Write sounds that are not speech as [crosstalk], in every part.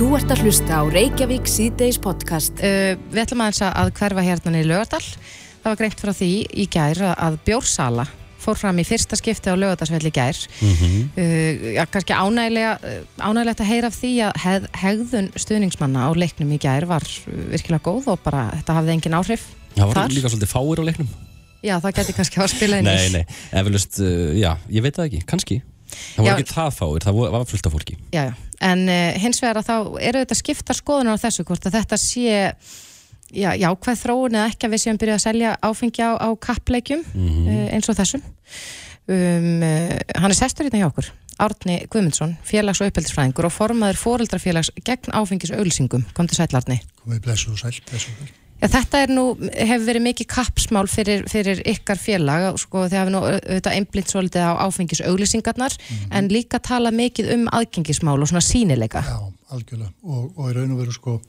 Þú ert að hlusta á Reykjavík síðdeis podcast. Uh, við ætlum aðeins að hverfa hérna í Lögadal. Það var greint frá því í gær að Bjórsala fór fram í fyrsta skipti á Lögadalsvelli í gær. Mm -hmm. uh, ja, kannski ánægilegt að heyra af því að heg, hegðun stuðningsmanna á leiknum í gær var virkilega góð og bara þetta hafði engin áhrif. Það var þar. líka svolítið fáir á leiknum. Já, það geti kannski að spila inn í. Nei, nei, eflust, uh, já, ég veit það ekki, kannski. Það var já, ekki það fáir, það var fullt af fólki. Já, já, en uh, hins vegar að þá eru þetta skipta skoðunar á þessu hvort að þetta sé já, já hvað þróun eða ekki að við séum byrjuð að selja áfengi á, á kappleikjum mm -hmm. uh, eins og þessum. Um, uh, hann er sestur hérna hjá okkur, Árni Guðmundsson, félags- og uppeldisfræðingur og formaður fóreldrafélags gegn áfengis auðlýsingum. Kom til sætlarni. Komið blessu og sæl, blessu og sæl. Já, þetta nú, hefur verið mikið kappsmál fyrir, fyrir ykkar félag, sko, þið hafið nú auðvitað einblind svolítið á áfengis auglýsingarnar, mm -hmm. en líka tala mikið um aðgengismál og svona sínileika. Já, algjörlega, og, og í raun og veru sko,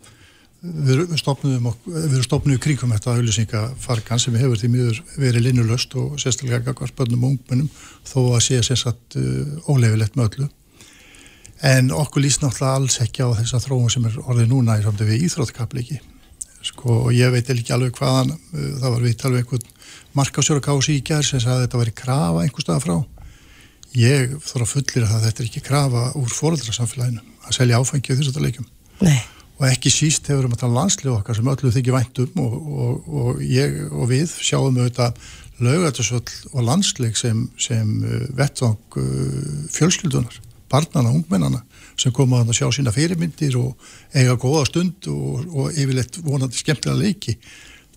við við stopnum í kringum þetta auglýsingafarkan sem hefur því miður verið linnulöst og sérstaklega gagvar börnum og ungmennum þó að sé sérsagt uh, óleifilegt með öllu. En okkur líst náttúrulega alls ekki á þessa þróun sem er orðið núna í samtöfi íþróttkapliki sko og ég veit ekki alveg hvaðan uh, það var vitt alveg einhvern markásjóra kási í gerð sem sagði að þetta væri krafa einhver stað frá. Ég þóra fullir að þetta er ekki krafa úr fóröldrasamfélaginu að selja áfengi á þessari leikum Nei. og ekki síst hefur við um að tala landslið okkar sem öllu þykir væntum og, og, og ég og við sjáum auðvitað lögættisvöld og landsleik sem, sem uh, vettvang uh, fjölskyldunar, barnana, ungmennana sem koma að sjá sína fyrirmyndir og eiga góða stund og, og yfirleitt vonandi skemmtilega leiki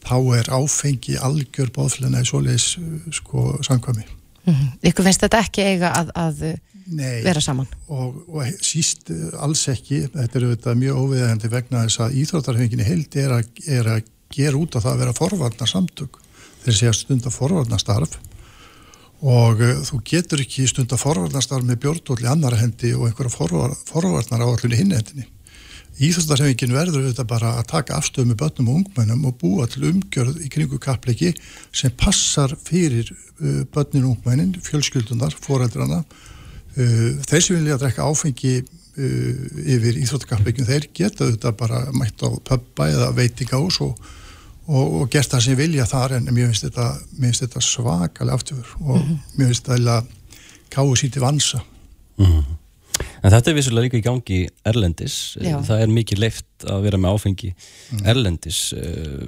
þá er áfengi algjör bóðflina í svoleiðis sko sangkvæmi mm -hmm. Ykkur finnst þetta ekki eiga að, að Nei, vera saman? Og, og síst alls ekki, þetta er auðvitað mjög óviðægandi vegna þess að íþróttarhenginni held er að, er að gera út á það að vera forvarnar samtök þeir stund að forvarnarstarf og uh, þú getur ekki stund að forvarnastar með björndóli annara hendi og einhverja forvar, forvarnar á allir hinn hendinni. Íþjóðstarhefingin verður auðvitað bara að taka afstöðu með börnum og ungmennum og búa til umgjörð í kringu kappleiki sem passar fyrir uh, börnin og ungmennin, fjölskyldunar, foreldrana. Uh, þeir sem vilja að drekka áfengi yfir íþjóðstarkappleikin, þeir geta auðvitað bara mætt á pubba eða veitingás og og, og gert það sem vilja þar en mér finnst þetta, þetta svakalega aftur og mm -hmm. mér finnst þetta káðu síti vansa mm -hmm. En þetta er vissulega líka í gangi Erlendis, Já. það er mikið leift að vera með áfengi mm. Erlendis eh,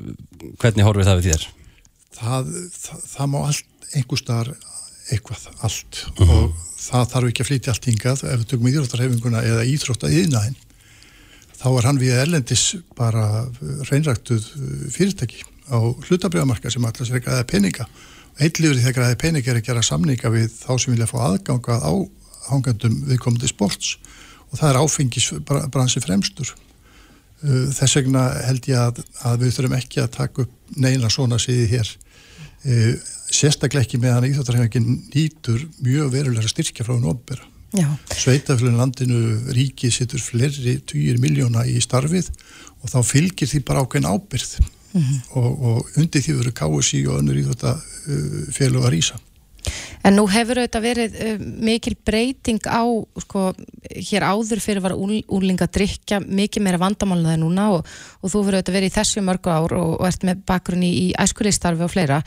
hvernig horfið það við þér? Það, það, það má allt einhver starf eitthvað allt -hmm. og það þarf ekki að flytja allt hingað ef við tökum íþróttarhefinguna eða íþrótta yðnaðinn þá er hann við erlendis bara reynræktuð uh, fyrirtæki á hlutabriðamarka sem alltaf sér að græða peninga. Einlifur í það græði peninga er að gera samninga við þá sem vilja fá aðganga á hangandum viðkomandi sports. Og það er áfengisbransi fremstur. Uh, þess vegna held ég að, að við þurfum ekki að taka upp neina svona síði hér. Sérstaklega ekki með hann íþjóttarhefingin nýtur mjög verulega styrkja frá hún ofbera Sveitafélagin landinu ríkið setur flerri týjir miljóna í starfið og þá fylgir því bara ákveðin ábyrð mm -hmm. og, og undir því verður KSI og önnur í þetta uh, félag að rýsa. En nú hefur auðvitað verið uh, mikil breyting á, sko, hér áður fyrir var úrlinga drikja mikið meira vandamálna það núna og, og þú verður auðvitað verið í þessu mörgu ár og, og ert með bakgrunni í æskulistarfi og fleira.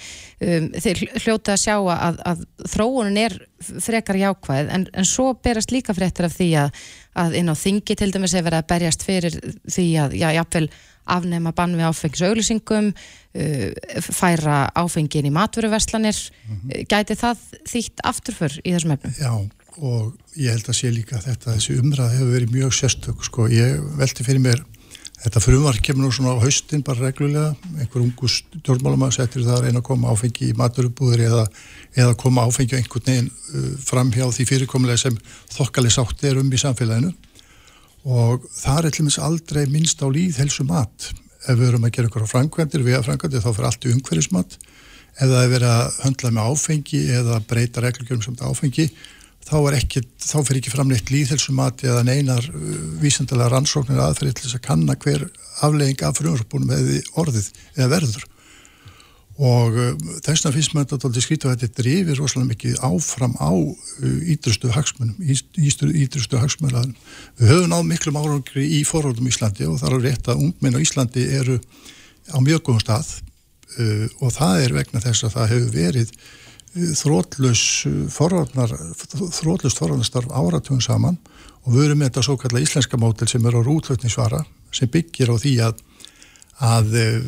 Um, þeir hljóta að sjá að, að þróunin er frekar jákvæð en, en svo berast líka frektar af því að, að inn á þingi til dæmis hefur verið að berjast fyrir því að, já, jáfnvel afnema bann við áfengisauðlýsingum uh, færa áfengin í matveruverslanir mm -hmm. gæti það þýtt afturför í þessum efnum? Já og ég held að sé líka þetta þessi umræð hefur verið mjög sérstök sko, ég velti fyrir mér þetta frumvar kemur nú svona á haustin bara reglulega, einhver ungu stjórnmálum settir það að reyna að koma áfengi í maturubúður eða, eða koma áfengi einhvern veginn uh, fram hjá því fyrirkomulega sem þokkalið sátti er um í samfélaginu og það er til og meins aldrei minnst á líðhelsu mat ef við erum að gera á framkvæmdir við að framkvæmdir þá fyrir allt í umhverfismat. Ef það er verið að höndla með áfengi eða breyta reglugjörum samt áfengi þá, ekki, þá fyrir ekki framleitt líðhelsu mat eða neinar uh, vísendalega rannsóknir aðferði til þess að kanna hver aflegging af frumvarpunum eða orðið eða verður og þess vegna finnst maður þetta skrítið að þetta drifir rosalega mikið áfram á ídrustu hagsmunum, ídrustu hagsmunum. Við höfum náð miklum árangri í forhaldum í Íslandi og það er rétt að ungmenn á Íslandi eru á mjög góðum stað og það er vegna þess að það hefur verið þrótlus forhaldnar, þrótlust forhaldnarstarf áratugum saman og við erum með þetta svo kalla íslenska mótel sem er á rútlutnisvara sem byggir á því að að uh,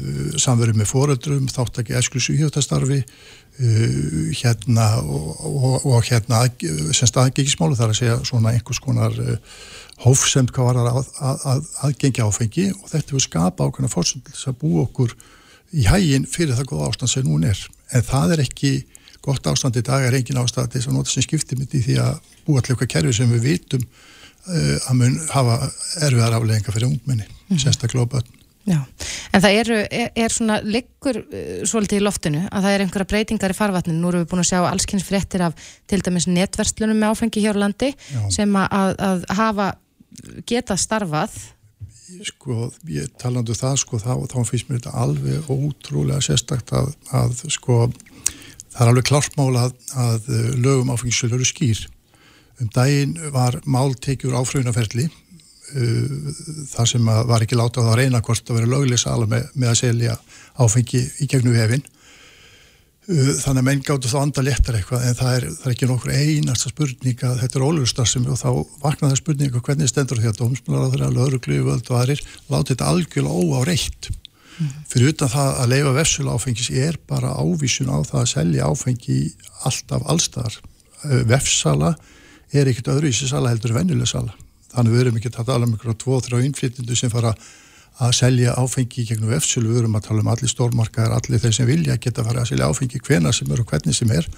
samverju með foreldrum, þáttakki esklusu íhjóttastarfi uh, hérna og, og, og hérna að, sem staðgengismálu þar að segja svona einhvers konar uh, hófsemt hvað var að, að, að aðgengja áfengi og þetta hefur skapa ákveðna fórsöndlis að búa okkur í hægin fyrir það góða ástand sem hún er en það er ekki gott ástand í dag er engin ástand þess að nota sem skiptir myndi því að búa til eitthvað kerfi sem við vitum að mun hafa erfiðar aflegginga fyrir ungmenni, mm. sérstaklega á börn Já, en það eru, er, er svona liggur uh, svolítið í loftinu að það er einhverja breytingar í farvatninu, nú erum við búin að sjá allskynns fréttir af til dæmis netverslunum með áfengi hér á landi Já. sem að, að hafa geta starfað. Sko, ég talandu um það sko, þá, þá finnst mér þetta alveg ótrúlega sérstakt að, að sko það er alveg klartmála að, að lögum áfengisölu eru skýr. Um daginn var máltekjur áfröðunaferli Uh, þar sem var ekki látað að reyna hvort að vera lögleg sala með, með að selja áfengi í gegnum hefin. Uh, þannig að menn gáttu þá anda léttar eitthvað en það er, það er ekki nokkur einasta spurning að þetta er ólöfustarfsemi og þá vaknaði spurninga hvernig stendur því að dómsmálar að lögreglu og aðrir láti þetta algjörlega óáreitt. Mm. fyrir utan það að leifa vefsula áfengis er bara ávísun á það að selja áfengi alltaf allstaðar uh, vefsala er ekkert öðru í þessi sala heldur vennileg sala þannig við erum ekki að tala um einhverja tvo-þrjá innflytjendu sem fara að selja áfengi gegnum efsölu, við erum að tala um allir stórmarkaðar, allir þeir sem vilja geta að fara að selja áfengi hvena sem er og hvernig sem er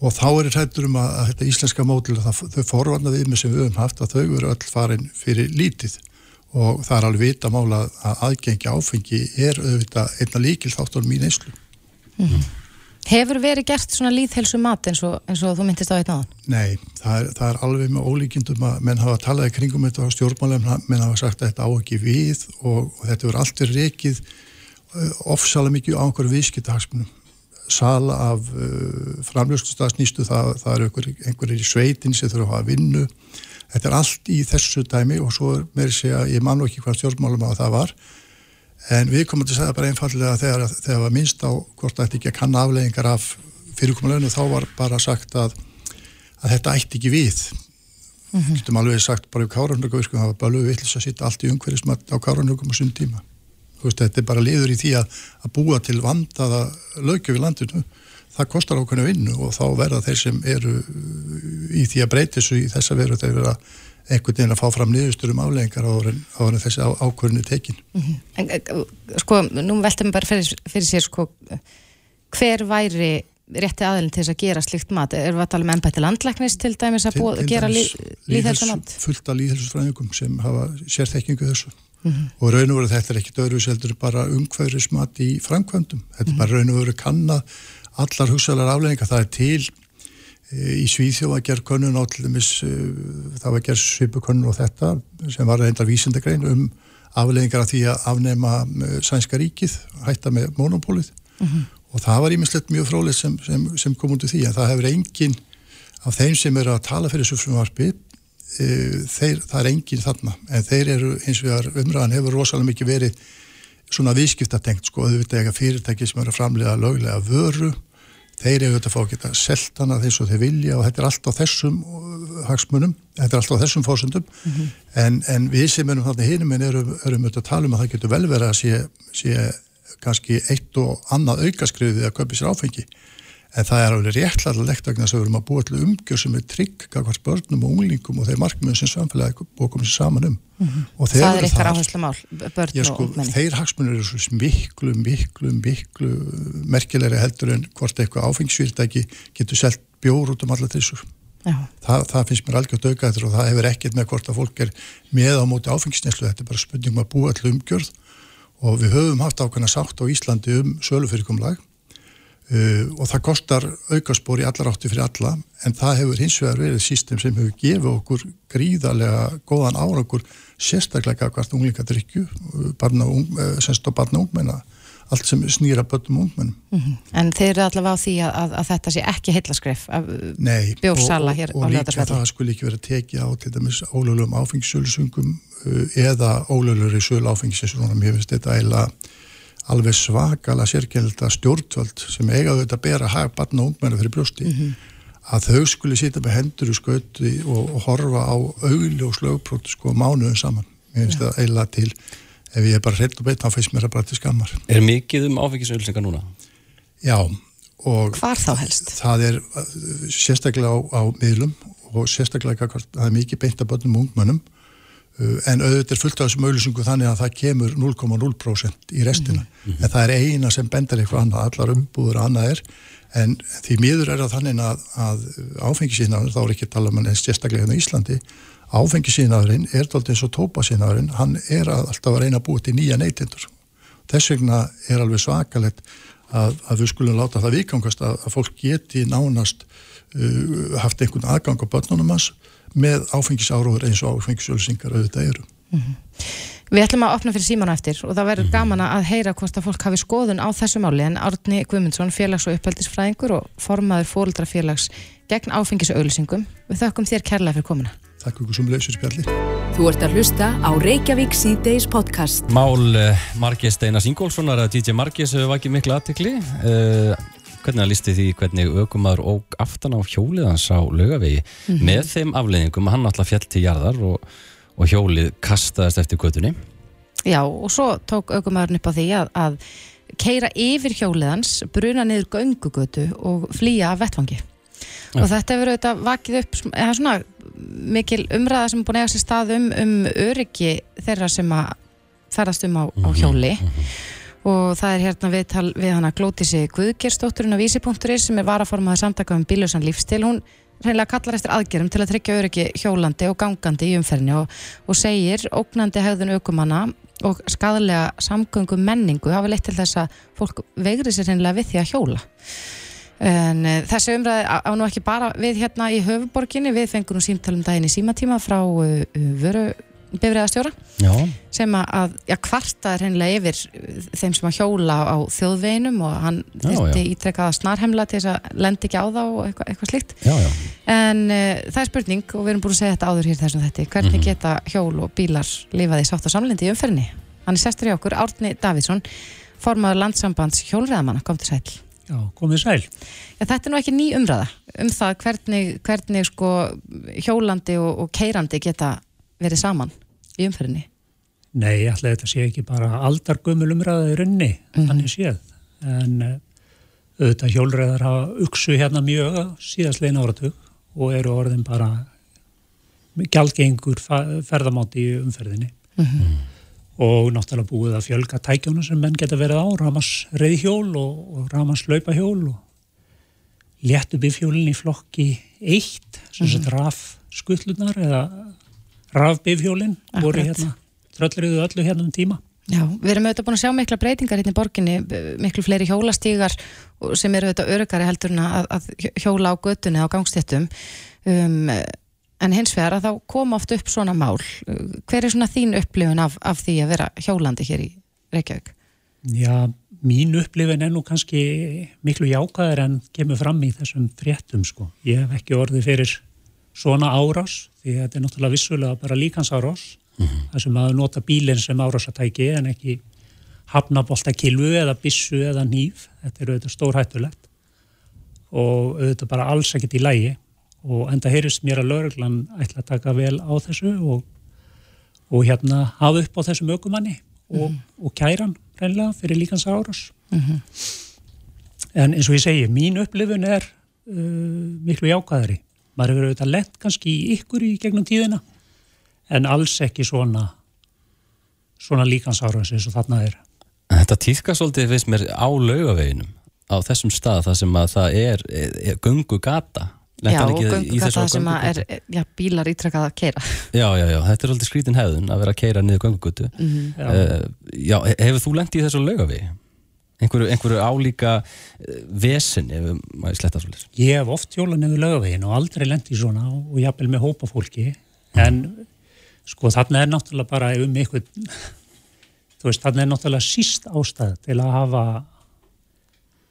og þá er þetta um að, að þetta íslenska mótil, þau forvarnaði með sem við höfum haft að þau eru öll farin fyrir lítið og það er alveg vita mála að aðgengi áfengi er auðvitað einna líkil þáttunum í neyslu. Mm -hmm. Hefur verið gert svona líðhelsu mat eins og, eins og þú myndist á einn aðan? Nei, það er, það er alveg með ólíkjendum að menn hafa talaði kringum þetta á stjórnmálefna, menn hafa sagt að þetta á ekki við og, og þetta verður allt verið rekið uh, ofsalega mikið á einhverju viðskiptahagsmunum. Sala af uh, framljóðstasnýstu, það, það er einhverjir einhver í sveitin sem þurfa að hafa vinnu. Þetta er allt í þessu dæmi og svo er mér að segja, ég man ekki hvað stjórnmálum að það var en við komum til að segja bara einfallega þegar það var minnst á hvort ætti ekki að kanna afleggingar af fyrirkomulegnu þá var bara sagt að, að þetta ætti ekki við. Mm -hmm. getum alveg sagt bara í káranöku það var bara lögu vittlis að sitta allt í umhverfismat á káranökum og sunn tíma. Veist, þetta er bara liður í því að, að búa til vandaða lögjöf í landinu. Það kostar ákveðinu vinnu og þá verða þeir sem eru í því að breyta þessu í þessa veru þeir vera einhvern veginn að fá fram niðurstur um afleggingar á orðin þessi ákvörðinu tekin mm -hmm. en, eh, Sko, nú veltum bara fyrir, fyrir sér sko, hver væri rétti aðeins til þess að gera slikt mat er við að tala um ennbætti landlæknis til dæmis að til, til gera líðhelsumat fullt af líðhelsusfræðingum sem hafa sérþekkingu þessu mm -hmm. og raun og veru þetta er ekki dörru seldur bara umhverfismat í framkvæmdum þetta er mm -hmm. bara raun og veru kanna allar hugsalar afleggingar, það er til Í Svíþjóð var gerð konun á til dæmis, eh, það var gerð svipu konun og þetta sem var reyndar vísendagrein um afleðingar af því að afnema eh, sænska ríkið, hætta með monopólið mhm. -huh. og það var ímislegt mjög fróðilegt sem, sem, sem kom undir því að það hefur engin af þeim sem eru að tala fyrir sufrumvarpi, þeir, það er engin þarna, en þeir eru eins og vegar umræðan hefur rosalega mikið verið svona viðskiptatengt sko, auðvitað fyrirtæki sem eru að framlega löglega vöru þeir eru auðvitað að fá að geta seltana þess og þeir vilja og þetta er allt á þessum uh, hagsmunum, þetta er allt á þessum fórsöndum mm -hmm. en, en við sem erum þarna hinum en erum, erum auðvitað að tala um að það getur vel verið að sé, sé kannski eitt og annað aukaskriðið að köpa sér áfengi en það er alveg réttlæðilegt vegna þess að við erum að búa til umgjör sem er trygg kakvart börnum og unglingum og þeir markmiðum sem samfélagi komið sér saman um. Mm -hmm. Það er eitthvað áherslu mál, börn já, sko, og ungmenni Þeir hagsmunir eru svo miklu, miklu, miklu merkilegri heldur en hvort eitthvað áfengisfyrirtæki getur selgt bjór út um alla trissur. Þa, það finnst mér algjört aukaður og það hefur ekkert með hvort að fólk er með á móti áfengisneslu, þetta er bara spurningum að búa til umgjörð og við höfum haft ákveðna sátt á Íslandi um sölufyrirkomlag Uh, og það kostar aukaspor í allar átti fyrir alla en það hefur hins vegar verið sístem sem hefur gefið okkur gríðarlega góðan árangur sérstaklega hvert unglingadrykju uh, semst og barna ungmenna allt sem snýra bötum og ungmennum. Mm -hmm. En þeir eru allavega á því að, að, að þetta sé ekki heillaskref af bjórsala hér og, og, og líka það skulle ekki vera tekið á til dæmis ólögulegum áfengissölusungum uh, eða ólögulegri sölu áfengisessunum. Ég finnst þetta eiginlega alveg svakala sérkjölda stjórnvöld sem eigaðu þetta að bera hag barna og ungmennu fyrir brjósti mm -hmm. að þau skulle sýta með hendur í skauti og, og horfa á augli og slögprót sko mánuðum saman. Mér finnst þetta eiginlega til ef ég er bara hreitt og beitt, þá feist mér að bara til skammar. Er mikið um áfengisauðlýsingar núna? Já. Hvar þá helst? Það er uh, sérstaklega á, á miðlum og sérstaklega að það er mikið beint að börnum og ungmönnum uh, en auðvitað er fullt af þessum auðlýsingu þannig að það kemur 0,0% í restina. Mm -hmm. En það er eina sem bendar eitthvað annað, allar umbúður og annað er en því miður er það þannig að, að áfengisíðnaður, þá er ekki að tala um en sérstaklega hérna í Íslandi áfengisínaðurinn er doldið eins og tópasínaðurinn hann er að alltaf að reyna að búa til nýja neytindur þess vegna er alveg svakalett að, að við skulum láta það vikangast að, að fólk geti nánast uh, haft einhvern aðgang á börnunum hans með áfengisáróður eins og áfengisjölsingar auðvitað eru mm -hmm. Við ætlum að opna fyrir símanu eftir og það verður mm -hmm. gaman að heyra hvort að fólk hafi skoðun á þessu máli en Árni Guimundsson, félags- og upphaldisfræðingur og formaður fóldrafélags gegn áfengisauðlýsingum. Við þökkum þér kærlega fyrir komuna. Takk ykkur sem leysir spjalli. Þú ert að hlusta á Reykjavík C-Days podcast. Mál Margis Steinar Singólfssonar að DJ Margis hefur vakið miklu aðtikli. Uh, hvernig að listi því hvernig aukumar og aftan á hjóliðans á lögavegi mm -hmm. með þeim afleðingum hann alltaf fjall til jarðar og, og hjólið kastaðist eftir götunni. Já og svo tók aukumarinn upp á því að, að keira yfir hjóliðans, bruna niður göngugötu og flýja af vettfangi. Ja. Og þetta hefur auðvitað vakið upp, eða svona mikil umræða sem er búin að eiga sér stað um, um öryggi þeirra sem að ferðast um á, á mhm, hjóli mm -hmm. Og það er hérna viðtal við hana Glótisi Guðgerstótturinn á vísi.is sem er varaformaður samtaka um bílausan lífstil hún reynilega kallar eftir aðgerum til að tryggja öryggi hjólandi og gangandi í umferðinu og, og segir ógnandi hegðun aukumanna og skadalega samgöngum menningu hafa leitt til þess að fólk veigri sér reynilega við því að hjóla. En uh, þessi umræði á nú ekki bara við hérna í höfuborginni, við fengum nú símtalum daginn í símatíma frá uh, vöru bifræðastjóra sem að, já, kvarta er hennilega yfir þeim sem að hjóla á þjóðveginum og hann þurfti ítrekkaða snarhemla til þess að lendi ekki á þá og eitthvað, eitthvað slíkt. Já, já. En uh, það er spurning og við erum búin að segja þetta áður hér þessum þetta, hvernig mm -hmm. geta hjól og bílar lifaði sátt á samlendi í umferðinni? Hann er sestur í okkur, Árni Davidsson, formadur landsambands hjólreðamanna, kom til sæl. Já, komið sæl. Já, þetta er nú ekki ný umræða um það hvernig, hvernig sko hjólandi og, og keirandi geta verið saman í umferðinni. Nei, alltaf þetta sé ekki bara aldargömmul umræða í runni, mm -hmm. þannig séð. En uh, auðvitað hjólreðar hafa uksu hérna mjög síðast leina áratug og eru orðin bara gjaldgengur ferðamáti í umferðinni. Mm -hmm og náttúrulega búið að fjölga tækjónu sem menn geta verið á, ramans reyðhjól og, og ramans laupahjól og léttu bifhjólinn í flokki eitt, sem mm -hmm. sagt raf skuttlunar eða raf bifhjólinn voru hérna tröllriðu öllu hérna um tíma. Já, við erum auðvitað búin að sjá mikla breytingar hérna í borginni, miklu fleiri hjólastígar sem eru auðvitað örugari heldur að, að hjóla á göttunni á gangstéttum um, En hins vegar að þá koma oft upp svona mál. Hver er svona þín upplifun af, af því að vera hjólandi hér í Reykjavík? Já, mín upplifun er nú kannski miklu jákaður en kemur fram í þessum fréttum sko. Ég hef ekki orðið fyrir svona árás því þetta er náttúrulega vissulega bara líkans árás. Mm -hmm. Það sem að nota bílinn sem árásatæki en ekki hafnabolta kilvu eða bissu eða nýf. Þetta eru auðvitað stórhættulegt og auðvitað bara alls ekkert í lægi og enda heyrist mér að lauruglan ætla að taka vel á þessu og, og hérna hafa upp á þessum ökumanni og, mm -hmm. og kæran reynlega fyrir líkans áras mm -hmm. en eins og ég segi mín upplifun er uh, miklu jákaðari maður hefur auðvitað lett kannski í ykkur í gegnum tíðina en alls ekki svona svona líkans áras eins og þarna er. Þetta týðka svolítið finnst mér á laugaveginum á þessum stað þar sem að það er, er, er gungu gata Já, og göngugata sem er já, bílar ítrekkað að keira [laughs] Já, já, já, þetta er alltaf skrítin hefðun að vera að keira niður göngugutu mm -hmm. uh, eh, Já, hefur þú lengt í þessu lögavi? Einhverju, einhverju álíka uh, vesen, ef maður sletta svolítið. Ég hef oft hjóla niður lögavegin og aldrei lengt í svona og jafnvel með hópa fólki. En mm. sko þarna er náttúrulega bara um einhvern þú veist, þannig er náttúrulega síst ástæð til að hafa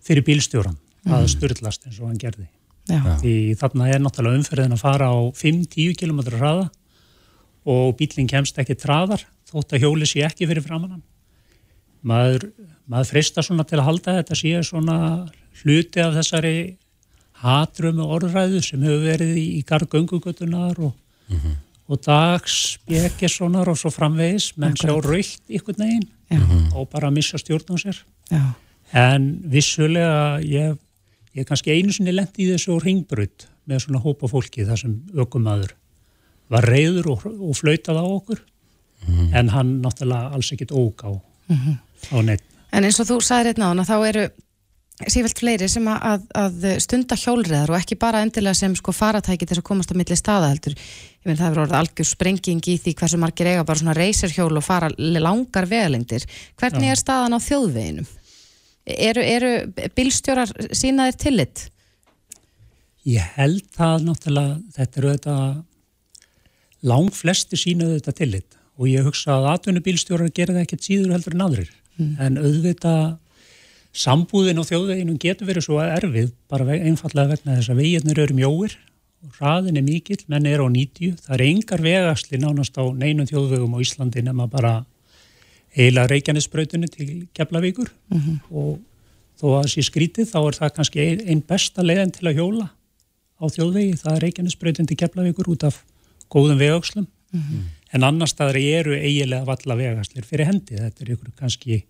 fyrir bílstjóran að styrlast eins og hann gerði. Já. því þarna er náttúrulega umferðin að fara á 5-10 km hraða og bílinn kemst ekki traðar þótt að hjóli sé ekki fyrir framannan maður, maður freista svona til að halda þetta sé svona hluti af þessari hatrum og orðræðu sem hefur verið í, í gargöngugutunar og, og dags spekessonar og svo framvegis. Menn sjá raukt ykkur negin Já. og bara missa stjórn á sér. Já. En vissulega ég, ég kannski einu sinni lendi í þessu ringbrut með svona hópa fólki þar sem ökumadur var reyður og, og flautað á okkur. En hann náttúrulega alls ekkit óg á, neitt. En eins og þú sagðir hérna á hana, þá eru sífælt fleiri sem að, að stunda hjólreðar og ekki bara endilega sem sko faratæki til þess að komast á milli staða heldur. Ég meina það hefur orðið algjör sprenging í því hversu margir eiga bara svona reyserhjól og fara langar vegalengdir. Hvernig Já. er staðan á þjóðveginum? Eru, eru bílstjórar sínaðir tillit? Ég held það náttúrulega, þetta eru þetta lang flesti sínuðu þetta tillit og ég hugsa að atvinnubílstjórar gera það ekkert síður heldur en aðrir. En auðvitað sambúðin og þjóðveginum getur verið svo erfið bara einfallega vegna þess að veginnir eru mjóir og hraðin er mikill, menn er á 90. Það er engar vegasli nánast á neinum þjóðvegum á Íslandi nema bara heila Reykjanesbrautinni til Keflavíkur. Og þó að það sé skrítið þá er það kannski ein, ein besta leiðin til að hjóla á þjóðvegi, það er Reykjanesbrautin til Keflavíkur út af góðum vegakslum en annar staðar eru eiginlega valla vegaslir fyrir hendi, þetta er ykkur kannski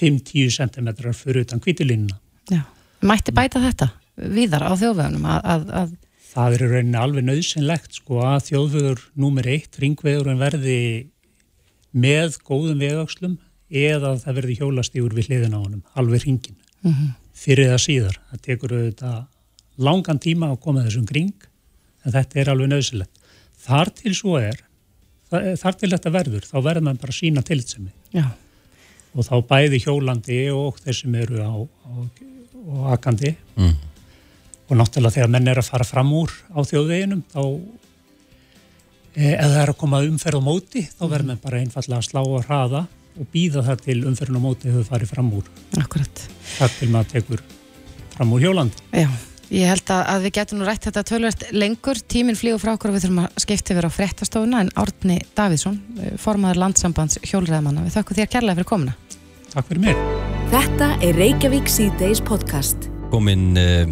5-10 cm fyrir utan kvítilínuna. Já. Mætti bæta þetta víðar á þjóðvegunum að, að, að Það er í rauninni alveg nöðsynlegt sko að þjóðvegur númer eitt, ringvegurinn verði með góðum vegakslum eða að það verði hjólastígur við hliðin á honum, alveg ringin. Fyrir það síðar. Það tekur auðvitað langan tíma að koma þessum kring, en þetta er alveg nöðsynlegt. Þar til svo er, þar til þetta verður, þá verður mann bara sína tilitsemi. já, Og þá bæði hjólandi og þeir sem eru á, á, á akandi Mm. og náttúrulega þegar menn er að fara fram úr á þjóðveginum þá eða það er að koma umferð á móti þá verður menn bara einfallega að slá að hraða og býða það til umferðin á móti hefur farið fram úr akkurat. þar til maður tekur fram úr hjólandi Já, ég held að, að við getum nú rætt þetta tölvert lengur, tíminn flýgur frá okkur og við þurfum að skipta yfir á fréttastofuna en Árni Davíðsson, eh, formaður landsambands hjólreðamanna, við þakkum þér kærlega fyrir komuna. Takk fyrir mér Þetta er Reykjavík C-Days podcast. Kominn uh,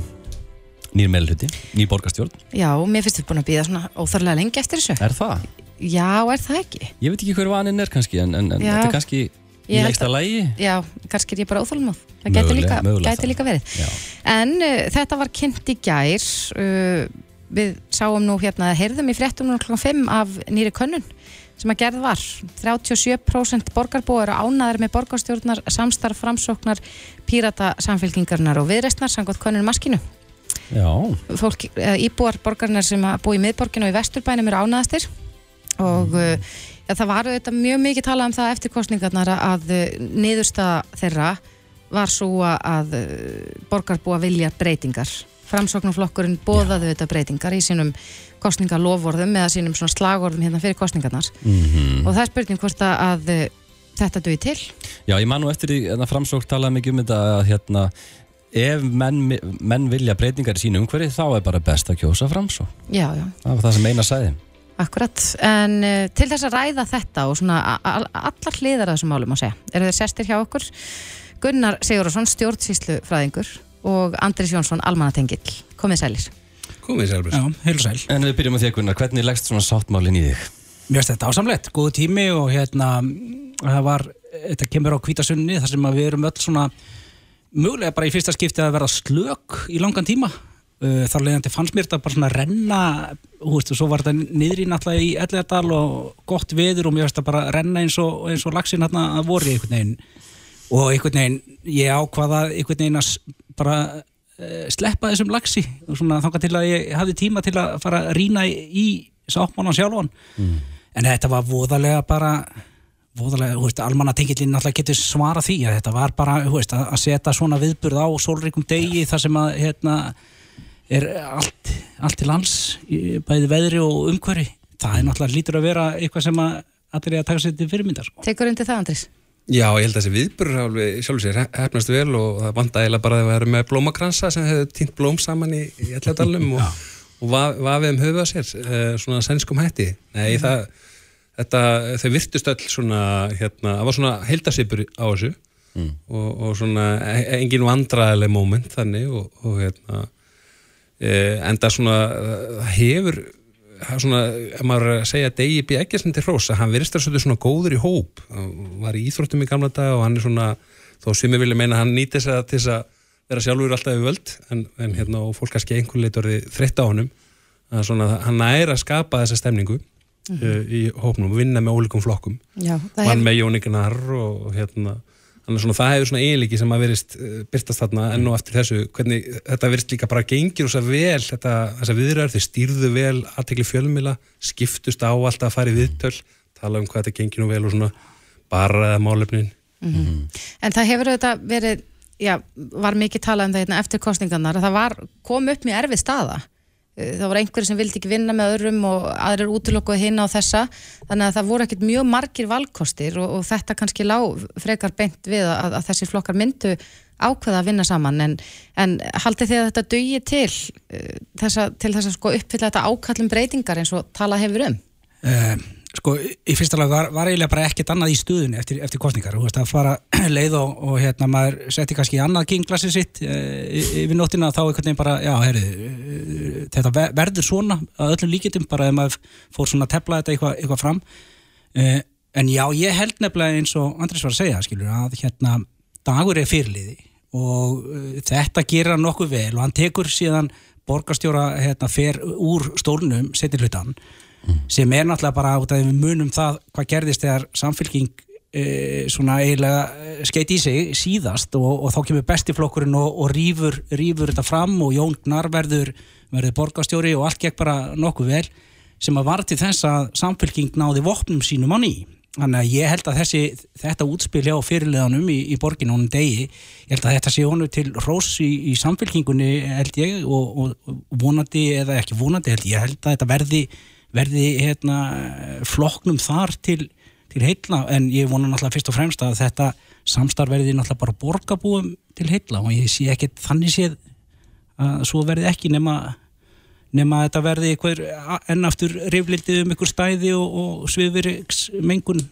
nýr meðluti, nýr borgarstjórn Já, mér finnst við búin að býða svona óþarlega lengi eftir þessu. Er það? Já, er það ekki? Ég veit ekki hver vaninn er kannski en, en, en þetta er kannski í leiksta lægi Já, kannski er ég bara óþálmóð. Það gæti líka, líka verið. Já. En uh, þetta var kynnt í gær, uh, við sáum nú hérna, heyrðum í fréttum nú klokkan 5 af nýri könnun sem að gerð var. 37% borgarbúar eru ánaðar með borgarstjórnar, samstarf, framsóknar, pírata, samfélkingarnar og viðreistnar, samkvæmt könnun maskinu. Já, Fólk, eða íbúar borgarnar sem að búa í miðborginu og í vesturbænum eru ánaðastir og uh, ja, það var þetta mjög mikið talað um það eftir kostningarnar að uh, niðurstaða þeirra var svo að uh, borgarbúa vilja breytingar. Framsóknarflokkurinn bóðaði þetta breytingar í sínum kostningalofvorðum eða sínum slagorðum hérna fyrir kostningarnar mm og það er spurning hvort að, þetta duði til. Já, ég man nú eftir því að framsók talaði mikið um þetta að hérna ef menn, menn vilja breytingar í sínu umhverfi þá er bara best að kjósa framsók Já, já. það var það sem eina sæði Akkurat, en uh, til þess að ræða þetta og svona allar hliðar að þessum málum að segja, eru þeir sestir hjá okkur Gunnar Sigurðarsson, stjórnsýslufræðingur og Andris Jónsson, almanatengill komið sælir. Komið sérfur. Já, heil og sæl. En við byrjum á því að Gunnar, hvernig leggst svona sáttmálin í þig? Mér finnst þetta ásamlegt, góðu tími og hérna, það var, þetta kemur á kvítasunni þar sem að við erum öll svona, mögulega bara í fyrsta skipti að vera slök í langan tíma. Uh, Þar leiðandi fannst mér þetta bara svona renna, veist, og svo var þetta niðri náttúrulega í Ellegadal og gott veður og mér finnst þetta bara renna eins og, eins og lagsin hérna að voru einhvern veginn. Og einhvern veginn, ég ákvaða einhvern veginn að bara uh, sleppa þessum lagsi og svona þangað til að ég hafði tíma til að fara að rýna í, sáttmálan sjálfan. En þetta var voðalega bara tengillin náttúrulega getur svara því að þetta var bara, þú veist, að setja svona viðburð á sólríkum degi þar sem að, hérna, er allt, allt til lands, bæði veðri og umhverfi. Það er náttúrulega lítur að vera eitthvað sem að allir er að taka sér til fyrirmyndar, sko. Tekur undir það, Andris? Já, ég held að þessi viðburður alveg sjálfur sér hefnast vel og það vanda eiginlega bara að væri með blómakransa sem hefur týnt blóm saman í, í alladalum og, og vafið um höfuða sér, eh, svona sænskum hætti. Nei, mm. það, þetta, þau virtust öll svona, hérna, það var svona heildasipur á þessu mm. og, og svona e, engin vandraðileg móment þannig og, og hérna, e, enda svona, það hefur svona, ef maður að segja Degi B. Eggersen til Rósa, hann verist þar svona góður í hóp, hann var í Íþróttum í gamla dag og hann er svona, þó sem ég vilja meina hann nýti þess að til þess að vera sjálfur alltaf völd, en, en hérna og fólk kannski einhvern leitt orðið þreytt á honum að svona, hann er að skapa þessa stemningu mm -hmm. í hópnum, vinna með ólíkum flokkum, Já, hann hef... með Jóníkunar og hérna Þannig að það hefur svona eiginleiki sem að verist uh, byrtast þarna enn og eftir þessu, hvernig þetta verist líka bara gengir og svo vel, þetta, þess að viðræður, þeir stýrðu vel aðtekli fjölmila, skiptust á alltaf að fara í viðtöl, tala um hvað þetta gengir nú vel og svona bara málefnin. Mm -hmm. En það hefur auðvitað verið, já, var mikið talað um það hérna eftir kostningarnar, að það var, kom upp mjög erfið staða það voru einhverju sem vildi ekki vinna með öðrum og aðrir útlokkuð hinn á þessa þannig að það voru ekkert mjög margir valkostir og, og þetta kannski lág frekar beint við að, að þessi flokkar myndu ákveða að vinna saman en, en haldi því að þetta dögi til uh, þessa, til þess að sko uppfylla þetta ákallum breytingar eins og tala hefur um? Um sko, í fyrsta lag var, var eiginlega bara ekkert annað í stuðunni eftir, eftir kostningar, þú veist, að fara [clears throat] leið og, og hérna, maður setti kannski annað kinglassi sitt e, yfir nóttina þá einhvern veginn bara, já, herri e, þetta verður svona að öllum líkitum bara ef maður fór svona að tepla þetta eitthvað eitthva fram. E, en já, ég held nefnilega eins og Andris var að segja, skilur, að hérna dagur er fyrirliði og þetta gera nokkuð vel og hann tekur síðan borgarstjóra hérna, fer úr stólnum, setir hlutan mm. sem er náttúrulega bara af því við munum það hvað gerðist þegar samfélking e, svona eiginlega e, skeit í sig síðast og, og þá kemur bestiflokkurinn og, og rýfur, rýfur þetta fram og Jón Gnar verður, borgastjóri og allt gekk bara nokkuð vel sem að var til þess að samfélking náði vopnum sínum á nýj Þannig að ég held að þessi, þetta útspil hjá fyrirleðanum í, í borginu honum degi, ég held að þetta sé honu til rós í, í samfélkingunni held ég og, og vonandi eða ekki vonandi held ég, ég held að þetta verði verði hérna, floknum þar til, til heitla en ég vona náttúrulega fyrst og fremst að þetta samstarf verði náttúrulega bara borgabúum til heitla og ég sé ekkert þannig séð að svo verði ekki nema nema þetta verði einhver ennaftur riflildið um einhver stæði og, og svifiriksmengun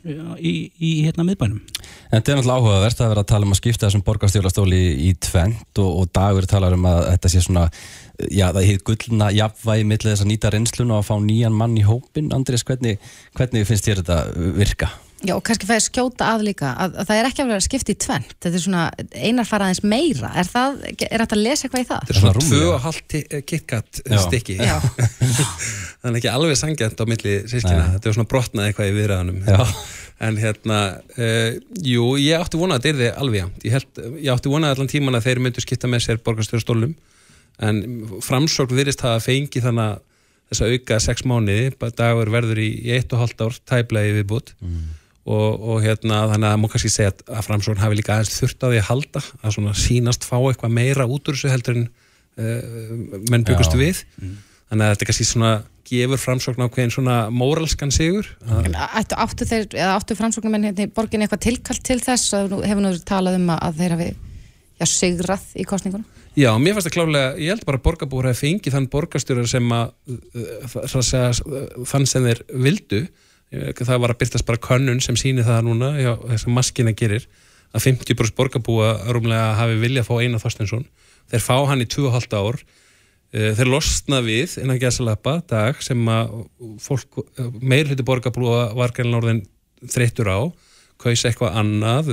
í, í hérna miðbænum. En þetta er náttúrulega áhugavert að vera að tala um að skipta þessum borgarstjólastóli í tvent og, og dagur talar um að þetta sé svona já það heit gullna jafnvægi millir þess að nýta reynslun og að fá nýjan mann í hópin. Andris, hvernig, hvernig finnst þér þetta virka? Já, og kannski fæði skjóta að líka að, að það er ekki að vera skipt í tvent þetta er svona einar faraðins meira. Er það, er þetta að lesa eitthvað í það? Þetta er svona tvö og halvt KitKat stykki. [laughs] Það er ekki alveg sangjant á milli sískina, þetta er svona brotnað eitthvað í viðræðanum en hérna uh, jú, ég átti vonað að þetta er þið alveg ég, held, ég átti vonað allan tíman að þeir myndu skipta með sér borgarstöðustólum en framsókn virðist hafa fengi þannig að þess að auka sex mánuði, dagur verður í, í eitt og halvt ár tæblegi viðbútt mm og, og hérna þannig að það múi kannski segja að Framsókn hafi líka aðeins þurft á því að halda að svona sínast fá eitthvað meira út úr þessu heldur en uh, menn byggustu við. Mm. þannig að þetta kannski svona gefur Framsókn á hverjum svona móralskan sigur? Ættu, áttu, þeir, áttu Framsóknumenn hérna í borgin eitthvað tilkallt til þess? Að hefur nú talað um að þeir hafi já, sigrað í kostningunum? Já, mér fannst það klálega, ég held bara að borgarbúur hafi fengið þann borgarstjórar sem að þann sem þeir vildu það var að byrtast bara könnun sem síni það núna, já, þess að maskina gerir að 50% borgarbúa rúmlega hafi viljað fá eina Þorstinsson þeir fá hann í 2,5 ár. Eh, þeir losna við innan gæsalappa dag sem að fólk, meir hluti borgarbúa var gælan orðin þreyttur á kaus eitthvað annað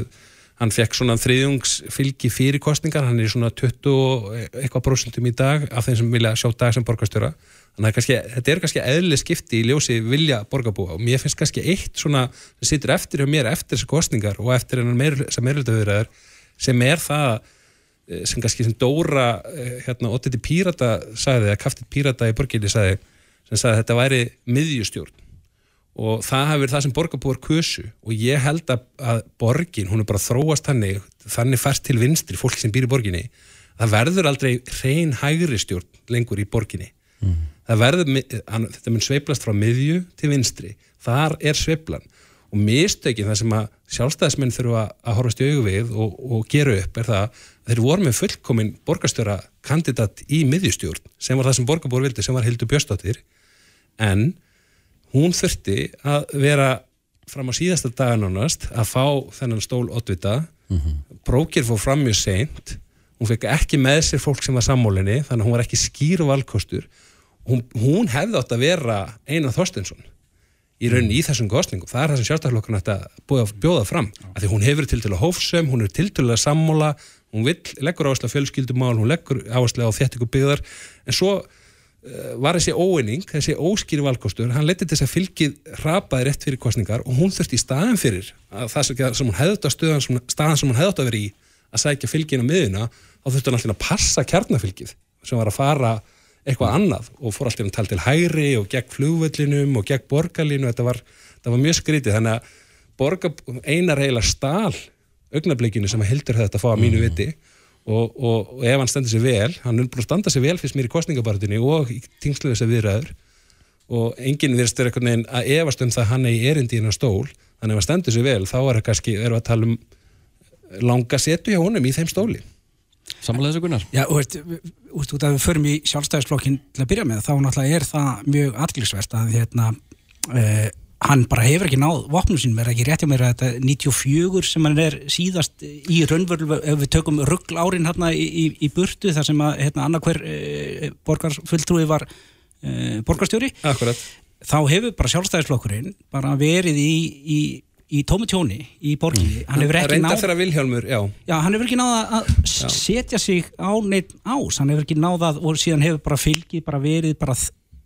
hann fekk svona þriðjungsfylgi fyrir kostningar, hann er svona 20 eitthvað prosentum í dag af þeim sem vilja sjá dag sem borgarstjóra. Þannig að kannski, þetta er kannski eðli skipti í ljósi vilja borgarbúa. Og mér finnst kannski eitt svona sem sittur eftir hjá mér eftir þessu kostningar og eftir þessar meiruldavirðar sem er það eh, sem kannski sem Dóra eh, hérna, Ottiti Pírata sagði, eða Kaftit Pírata í borginni sagði, sem sagði að þetta væri miðjustjórn og það hafi verið það sem borgarbúar kusu og ég held að, að borgin, hún er bara þróast þannig, þannig færst til vinstri fólk sem býr í borginni, það verður aldrei reyn hægri stjórn lengur í borginni. Mm. Það verður, þetta mun sveiplast frá miðju til vinstri, þar er sveiplan og mistökin það sem að sjálfstæðismenn þurfa að horfast í augu við og, og gera upp er það að þeir voru með fullkomin borgarstjóra kandidat í miðjustjórn sem var það sem borgarbúr vildi, sem var Hildur Björstóttir en hún þurfti að vera fram á síðasta daganónast að fá þennan stól oddvita. Mm -hmm. brókir fór fram mjög seint. Hún fekk ekki með sér fólk sem var sammólinni þannig að hún var ekki skýr valkostur. Hún, hún hefði átt að vera Einar Þorstinsson í rauninni í þessum kostningum, það er það sem sjálfstæðarlokkurna ætti að bjóða fram, af því hún hefur til til að hófsum, hún er til til að sammóla hún vill, leggur áherslu á fjölskyldumál hún leggur áherslu á þéttingu byggðar. En svo var þessi óeining þessi óskýri valkostur, hann leti til þess að fylgið rapaði rétt fyrir kostningar og hún þurfti í staðan fyrir það sem hún hefði átt að stöðan, staðan sem hún hefði átt að vera í að sækja fylgina miðuna, þá þurfti hann alltaf að passa kjarnafylgið sem var að fara eitthvað annað og fór alltaf að tala til hæri og gegn flugvöllinum og gegn borgarlínu. Þetta var, þetta var mjög skrítið. Þannig að borgar, einar heila stál augnablikinu sem heldur þetta að fá að mínu mm. viti og, og, og ef hann stendur sér vel, hann er búin að standa sér vel fyrst mér í kostningabartinu og í tingsluðu þess að viðræður. Og enginn virðist verið eitthvað neginn að efast um það hann er í erindi í hennar stól. Þannig að ef hann stendur sér vel þá er það kannski, við að tala um langa setu hjá honum í þeim stóli. Samanlega þessu Gunnar? Já, og veist, út af að við förum í sjálfstæðisflokkin til að byrja með, þá náttúrulega er það mjög aðglisvert að hérna eh, hann bara hefur ekki náð vopnum sínum, er ekki rétt hjá mér að þetta 94 sem hann er síðast í raunvörlu, ef við tökum ruggl árin hérna í, í, í burtu þar sem að hérna annarkver eh, borgarfulltrúi var eh, borgarstjóri Akkurat. þá hefur bara sjálfstæðisflokkurinn bara verið í, í í tómi tjóni í borginni. Mm. hann hefur ekki náð hann hefur ekki náð að setja sig á neitt ás. Hann hefur ekki náð að og síðan hefur bara fylgið bara verið bara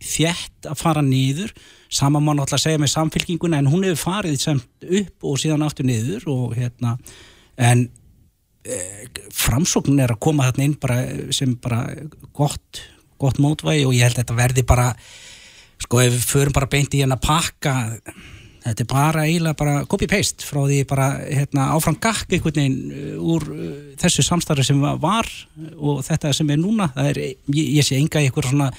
þjætt að fara niður. Sama mann alltaf segja með samfylginguna en hún hefur farið semt upp og síðan aftur niður og hérna en e, framsóknin er að koma þarna inn bara sem bara gott, gott mótvægi og ég held að þetta verði bara sko ef við förum bara beint í hérna pakka þetta er bara eiginlega bara copy-paste frá því bara hérna, áfram gakk einhvern veginn uh, úr uh, þessu samstarfi sem var og þetta sem er núna. Er, ég, ég sé enga einhver svona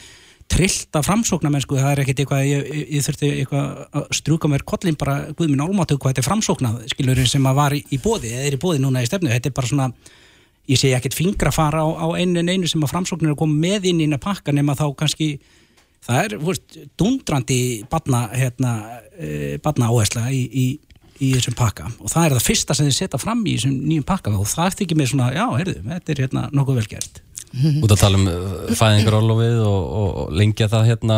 trillta framsóknar mennsku, það er ekkert eitthvað ég, ég þurfti eitthvað að strúka mér kollin bara, guð minn álmátu hvað þetta er framsóknað skilur sem að var í, í bóði eða er í bóði núna í stefnu, þetta er bara svona ég sé ekkert fingra fara á, á einu en einu sem að framsóknar er koma með inn í pakka nema þá kannski það er veist, dundrandi badna hérna, e, badna áhersla í, í, í þessum pakka. Og það er það fyrsta sem þið setja fram í þessum nýjum pakka og það eftir ekki með svona, já, heyrðu, þetta er hérna nokkuð velgert út að tala um uh, fæðingarólofið og, og lengja það hérna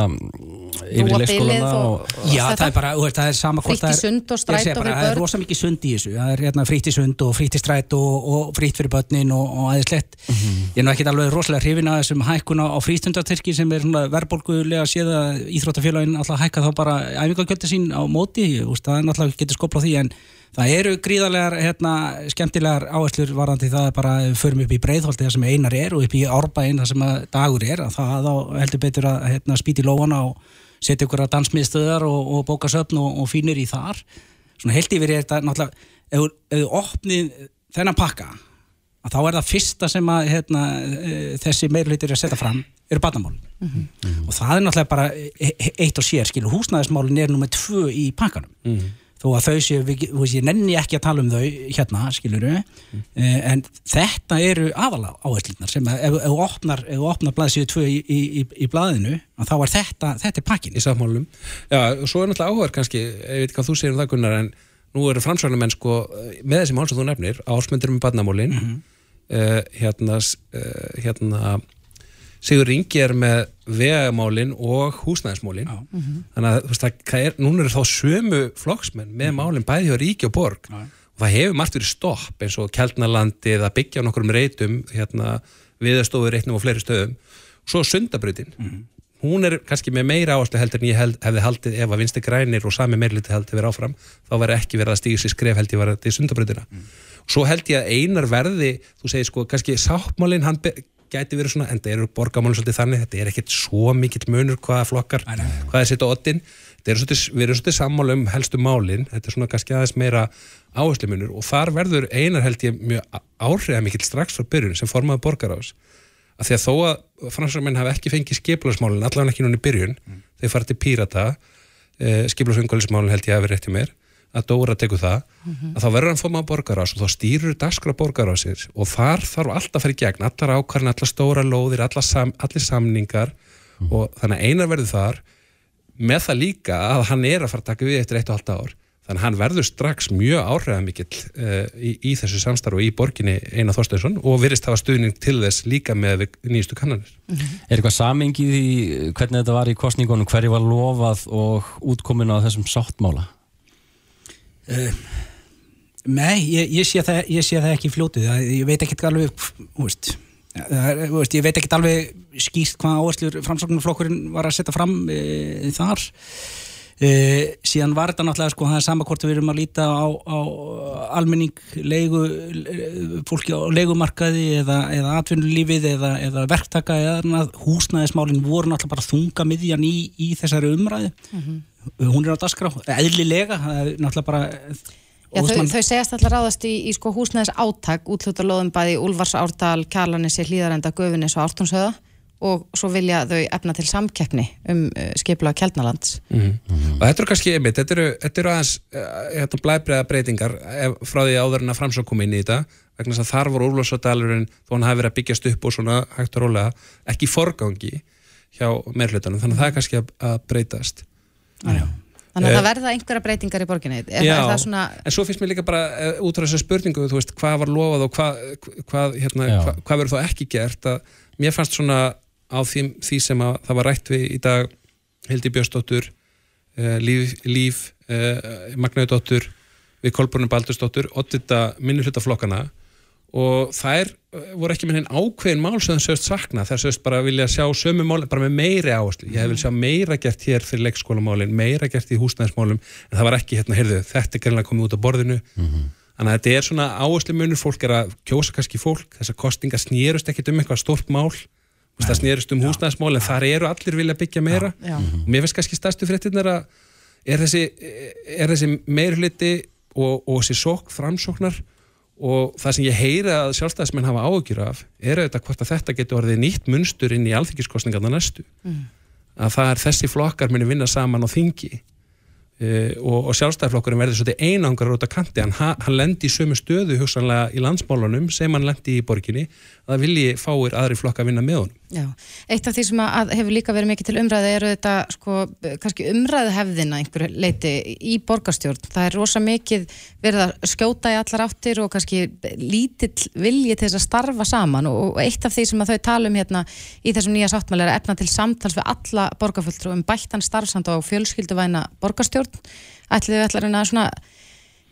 yfir í leikskólana og, og Já, það er bara, það er sama Frítt í sund og strætt og fyrir börn Það er rosa mikið sund í þessu, það er hérna frítt í sund og frítt í strætt og, og frítt fyrir börnin og aðeins lett mm -hmm. Ég er nú ekki alveg rosalega hrifin að þessum hækkuna á frístundartyrki sem er verðbólgulega séð að Íþróttafélagin alltaf hækka þá bara æfingagöldi sín á móti, það er náttúrulega getur skoplað því en það eru gríðarlegar hérna, skemmtilegar áherslur varandi það er bara förum upp í breyðholti það sem einar er og upp í árbæinn það sem dagur er að það heldur betur að hérna, spýti lóana og setja ykkur að dansmiðstöðar og, og bóka söpn og, og fínir í þar. Svona held yfir er þetta náttúrulega ef þú opnið þennan pakka að þá er það fyrsta sem að hérna, e, þessi meirleitur er að setja fram eru badamál mm -hmm. og það er náttúrulega bara e, e, eitt og sér skilu húsnæðismálin er nummið tvö í pakkanum. Mm -hmm þó að þau séu, ég nenni ekki að tala um þau hérna, skiluru mm. en þetta eru aðala áherslunar sem að ef þú opnar, opnar blaðsíðu 2 í, í, í, í blaðinu þá er þetta, þetta er pakkin í samfélum, já, og svo er náttúrulega áhverð kannski, ég veit ekki hvað þú segir um það Gunnar en nú eru fransvænamenn sko með þessi mál sem þú nefnir, ásmyndir með badnamólin mm -hmm. uh, hérna uh, hérna Sigur Ingi er með vegamálin og húsnæðismálin mm -hmm. þannig að veist, það er, núna eru þá sömu flokksmenn með mhm. málin bæði á ríki og borg Já. og það hefur margt verið stopp eins og Kjeldnalandi eða byggja á nokkur um reytum hérna, viðastofur reitnum og fleiri stöðum svo sundabröðin mm -hmm. hún er kannski með meira áherslu heldur en ég held, hefði haldið ef að vinsti grænir og sami meirliti haldið verið áfram þá verði ekki verið að stíða sér skref held ég þetta í sundabröðina mm -hmm. svo held ég að einar verði þú segir sko kannski sáttmálinn hann gæti verið svona, en það eru borgamálun svolítið þannig, þetta er ekkert svo mikill munur hvaða flokkar, Æ, hvaða setja oddin svolítið, við erum svolítið sammála um helstu málin, þetta er svona kannski aðeins meira áherslu munur og þar verður einar held ég mjög áhrifða mikill strax frá byrjun sem formaði borgar ás að því að þó að fransarmenn hafi ekki fengið skiplarsmálin, allavega ekki núna í byrjun mm. þeir farið til pírata eh, skiplarsvöngalismálin held ég að vera rétt í mér að Dóra tekur það að þá verður hann fóma á borgarás og þá stýrur dagskrá borgarásir og þar þarf alltaf að fara í gegn allar ákvarðin, allar stóra lóðir allar, sam, allir samningar og þannig að einar verður þar með það líka að hann er að fara að taka við eftir eitt og halvt ár. Þannig að hann verður strax mjög áhrifamikill uh, í, í þessu samstarfu í borginni Einar Þorsteinsson og virðist hafa stuðning til þess líka með við nýjustu kannanir. Er eitthvað samengið í hvernig þetta var í kostningunum, hverju var lofað og útkomin á þessum sáttmála? Nei, ég, ég, sé það, ég sé það ekki fljótu ég veit ekki alveg þú veist, ég veit ekki alveg skýrt hvað áherslur framsóknarflokkurinn var að setja fram e, þar. E, síðan var þetta náttúrulega sko, það er sama hvort við erum að líta á, á almenning leigu, fólki á leigumarkaði eða, eða atvinnulífið eða, eða verktaka eða annað, húsnæðismálin voru náttúrulega bara þunga miðjan í, í þessari umræði hún er á dagskrá, eðlilega það er náttúrulega bara Já, þau, þau segjast allar ráðast í, í sko húsnæðis átak, útluta lóðum bæði Úlfars Árdal, Kjarlanissi, Hlíðarenda, Gufunis og Ártúnshöða og svo vilja þau efna til samkeppni um uh, skipula Kjeldnalands. og þetta eru kannski einmitt, þetta eru, þetta eru aðeins uh, hérna, blæbreiða breytingar ef, frá því áður en að framsók kom inn í þetta vegna þess að þar voru Úlfarsdalurinn þó hann hafi verið að byggjast upp og svona hægt og rólega ekki í forgangi hjá meirhlutanum, þannig að það er kannski að, að breytast Já. Þannig að Eh, það verða einhverja breytingar í borginni. Er, Já, er það svona, en svo finnst mér líka bara uh, út á þessu spurningu, þú veist, hvað var lofað og hvað, hvað, hérna, hvað, hvað verður þá ekki gert að mér fannst svona á því, því sem að það var rætt við í dag Hildi Björnsdóttur uh, Líf, líf uh, Magnaudóttur við Kolbrunni Baldursdóttur oddita minni hlutaflokkana og þær uh, voru ekki með henn ákveðin mál sem það sögst sakna, þær sögst bara vilja sjá sömu mál, bara með meiri áherslu. Ég vil sjá meira gert hér fyrir leikskólamálin meira gert í húsnæðismálum en það var ekki hérna, heyrðu, þetta er greinlega komið út á borðinu. Þannig að þetta er svona áherslu munur fólk er að kjósa kannski fólk þessar kostingar snýrust ekkit um eitthvað stórt mál. Veist, það snýrust um húsnæðismál en þar eru allir vilja byggja meira. Já, og mér finnst kannski stærstu fréttinnar að og, það sem ég heyra að sjálfstæðismenn hafa áhugjur af er auðvitað hvort að þetta getur orðið nýtt munstur inn í alþingiskostningarna næstu. Að það er þessi flokkar muni vinna saman á þingi. Uh, og, og sjálfstæðiflokkurinn verður svolítið einangar út af kanti, hann, ha- hann lendi í sömu stöðu hugsanlega í landsmálunum sem hann lendi í borginni, að vilji fáir aðri flokka að vinna með honum já. Eitt af því sem að hefur líka verið mikið til umræði eru þetta sko, kannski umræðu hefðina einhverju leiti í borgarstjórn. Það er rosa mikið verið að skjóta í allar áttir og kannski lítill vilji til þess að starfa saman og, eitt af því sem að þau tala um hérna í þessum nýja sáttmáli er efna til samtals við alla borgarfulltrú um bættan starfsand og fjölskylduvæna borgarstjórn. Ætlið þau ætlar að svona,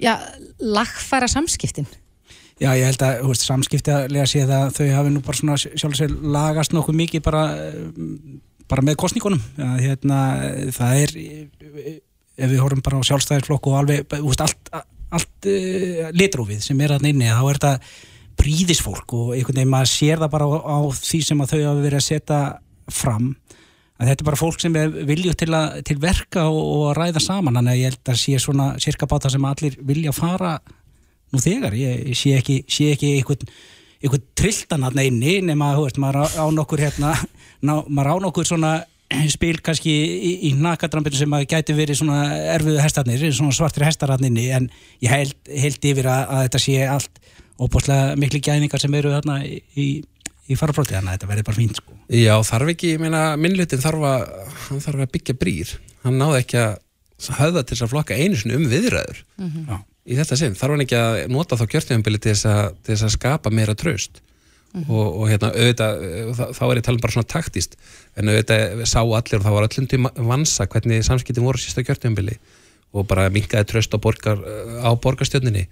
já, lagfæra samskiptin. Já, ég held að veist, samskiptilega sé það að þau hafi nú bara svona sjálf sér lagast nokkuð mikið bara, eh, bara með kostningunum. Já, hérna, það er, eh, ef við horfum bara á sjálfstæðisflokk og alveg, veist, allt, allt uh, litrófið sem er að inni, þá er þetta príðisfólk og einhvern veginn maður sér það bara á, á því sem þau hafa verið að setja fram að þetta er bara fólk sem er vilju til, að, til verka og, og ræða saman þannig að ég held að sé svona cirka báta sem allir vilja fara nú þegar, ég, ég sé ekki, sé ekki einhvern, einhvern trilltan hann einni nema að, maður á, á nokkur hérna, ná, maður á nokkur svona spil kannski í, í nakadrampinu sem að gæti verið svona erfiðu hestarnir, svona svartir hestar hann inni en ég held, held yfir að, að þetta sé allt óbúslega miklu gæðingar sem eru þarna í, í, í faraflóti, þannig að þetta verður bara fínt sko. Já, þarf ekki, ég meina, minnlutin þarf að, hann þarf að byggja brýr. Hann náði ekki að höfða til þess að flokka einu sinni um viðræður Já. Í þetta sinn. Þarf hann ekki að nota þá kjörtíðanbili til, til þess að skapa meira traust. og, og hérna, auðvitað, þá, þá er ég talað bara svona taktist, en auðvitað sá allir og það var öllum til vansa hvernig samskiptin voru sísta kjörtíðanbili og bara minkaði traust á, borgar, á borgarstjörninni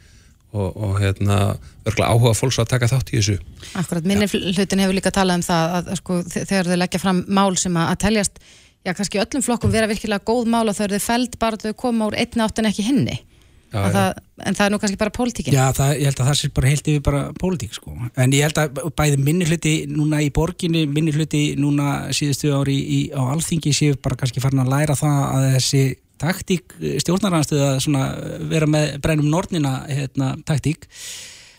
og, og hérna, örgulega áhuga fólks að taka þátt í þessu. Akkurat, minni hlutin hefur líka talað um það að, að sko, þe- þegar þau leggja fram mál sem að, að teljast, já kannski öllum flokkum vera virkilega góð mál og þau eru þau feld bara að þau koma úr einni átt en ekki hinni Já, Að já. það, en það er nú kannski bara pólitíkin Já, það, ég held að það sé bara heilt yfir bara pólitík sko. en ég held að bæði minni hluti núna í borginni, minni hluti núna síðustu ári í, á alþingi séu bara kannski farin að læra það að þessi taktík stjórnarhansstuð að svona vera með brennum nornina hérna, taktík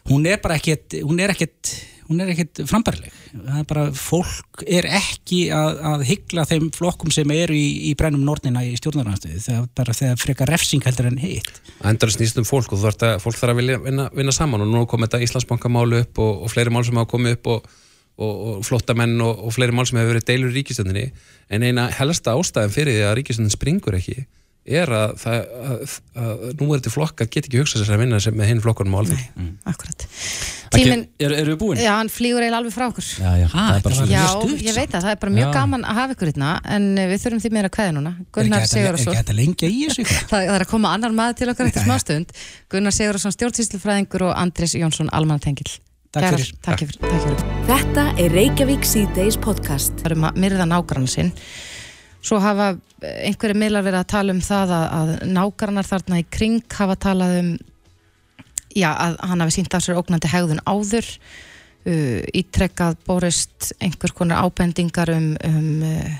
hún er bara ekkert hún er ekkert, hún er ekkit frambærleg það er bara, fólk er ekki að, að hyggla þeim flokkum sem eru í, í brennum nornina í stjórnarnarstöðu það er bara þegar frekar refsing heldur en hitt. Endur snýst um fólk og þú þarft að fólk þarf að vilja vinna, vinna saman og nú kom þetta Íslandsbankamálu upp og, og fleiri mál sem hafa komið upp og, og, og flottamenn og, fleiri mál sem hefur verið deilur í ríkistöndinni en eina helsta ástæðin fyrir því að ríkistöndin springur ekki er að, það, að, að nú er þetta flokkar get ekki hugsað sér að vinna sem með hinn flokkunum á alveg Mm. Akkurat. Tíminn, er- Eru við búin? já, hann flýgur eiginlega alveg frá okkur. Já, já, Ha, það er bara þetta var- svo Já, stutt, ég veit að það er bara mjög Já. gaman að hafa ykkur hérna en eh, við þurfum því meira að kveða núna Gunnar að- er Sigurðarsson ekki að lengja í þessu eitthvað? það, það er að koma annar maður til okkar eftir smástund Gunnar Sigurðarsson stjórnsýslufræðingur og Andris Jónsson almannatengil Takk fyrir. Takk fyrir, takk fyrir. Þetta er Reykjavík síðdeis podcast. Það er um að myrða nágrann sinn Svo hafa eh, einhverju miðlar verið að tala um það að, að nágrannar þarna í kring hafa talað um já, að hann hafi sínt af sér ógnandi hegðun áður. Uh, ítrekkað borist einhvers konar ábendingar um, um uh,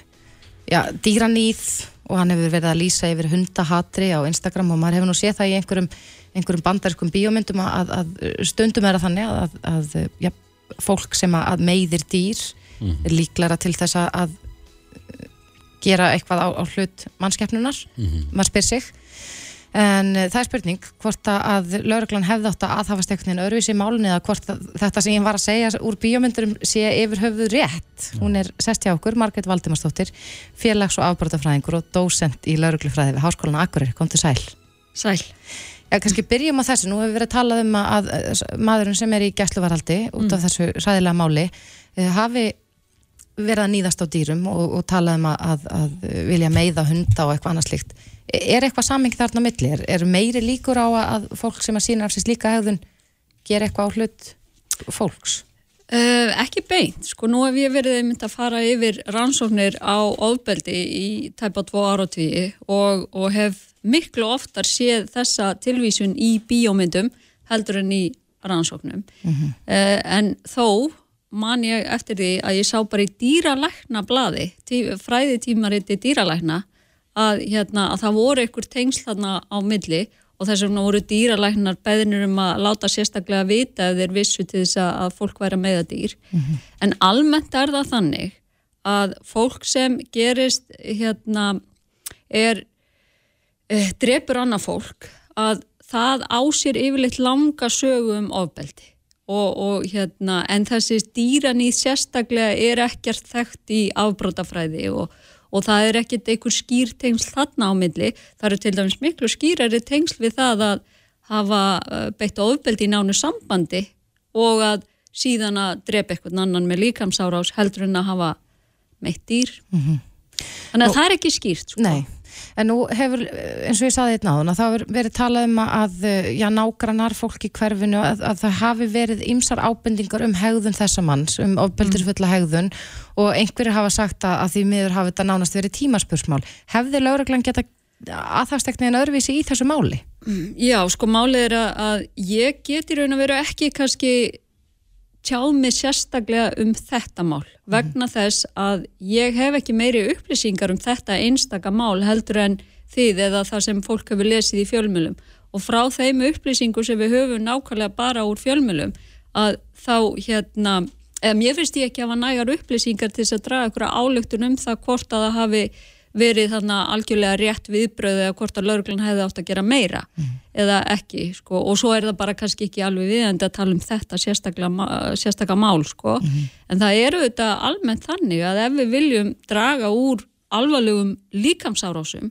já, dýranýð og hann hefur verið að lýsa yfir hundahatri á Instagram og maður hefur nú séð það í einhverjum, einhverjum bandarskum bíómyndum að, að stundum er það þannig að, að já, fólk sem að meiðir dýr er líklara til þess að- að gera eitthvað á, á hlut mannskeppnunar, maður spyr sig. En uh, það er spurning hvort að- að lauruglan hefði átt að aðhafast einhvern veginn öðruvísi í málunni eða hvort að þetta sem ég var að segja úr bíómyndurum sé yfir höfuð rétt hún er sest hjá okkur, Margrét Valdimarsdóttir félags- og afbrotafræðingur og dósent í lauruglufræði við Háskólan Akureyri, kom til sæl. Sæl. Já, kannski byrjum á þessu, nú hefur verið talað um að, að maðurinn sem er í gæsluvarhaldi út af þessu sæðilega máli eh, hafi verið að nýðast á dýrum og, og talað um að, að, að vilja meiða hunda og eitthvað annað slíkt. Er eitthvað saming þarna á milli? Er, er meiri líkur á að, fólk sem að sína af sér slíka hegðun gera eitthvað á hlut fólks? Uh, ekki beint, sko nú hef ég verið einmitt að fara yfir rannsóknir á ofbeldi í tæpa tvo áratvíi og, og hef miklu oftar séð þessa tilvísun í bíómyndum heldur en í rannsóknum. uh, en þó man ég eftir því að ég sá bara í dýralækna blaði, tí, fræðitímariti dýralækna að, hérna, að það voru einhver tengsl þarna á milli og þess vegna voru dýralæknar beðnir um að láta sérstaklega vita ef þeir vissu til þess að, fólk væri að meða dýr. En almennt er það þannig að fólk sem gerist hérna er eh, drepur annað fólk að það á sér yfirleitt langa sögu um ofbeldi og, og hérna en þessi dýranýð sérstaklega er ekkert þekkt í afbrótafræði og, og það er ekkert einhver skýr tengsl þarna á milli, það eru til dæmis miklu skýrari tengsl við það að hafa eh, beitt ofbeldi í nánu sambandi og að síðan að drepa eitthvað annan með líkamsárás heldur en að hafa meitt dýr. Þannig að það er ekki skýrt sko. Nei, en nú hefur, eins og ég saði þetta náðun, að það verið talað um að, já, nágrannar fólk í hverfinu, að, að það hafi verið ýmsar ábendingar um hegðun þessa manns, um ofbeldisfulla hegðun og einhverjir hafa sagt að, að því miður hafi þetta nánast verið tímaspursmál. Hefði lauruglan geta aðhafstekniðin öðruvísi í þessu máli? Já, sko málið er að, að ég get í raun að vera ekki kannski tjáð mig sérstaklega um þetta mál vegna þess að ég hef ekki meiri upplýsingar um þetta einstaka mál heldur en þið eða það sem fólk hefur lesið í fjölmjölum og frá þeim upplýsingu sem við höfum nákvæmlega bara úr fjölmjölum að þá hérna eða mér finnst ég ekki að hafa nægar upplýsingar til þess að draga ykkur álöktun um það hvort að það hafi verið þarna algjörlega rétt viðbröðu eða hvort að lauruglan hefði átt að gera meira eða ekki sko. Og svo er það bara kannski ekki alveg viðandi að tala um þetta sérstaklega mál sko. En það eru þetta almennt þannig að ef við viljum draga úr alvarlegum líkamsárásum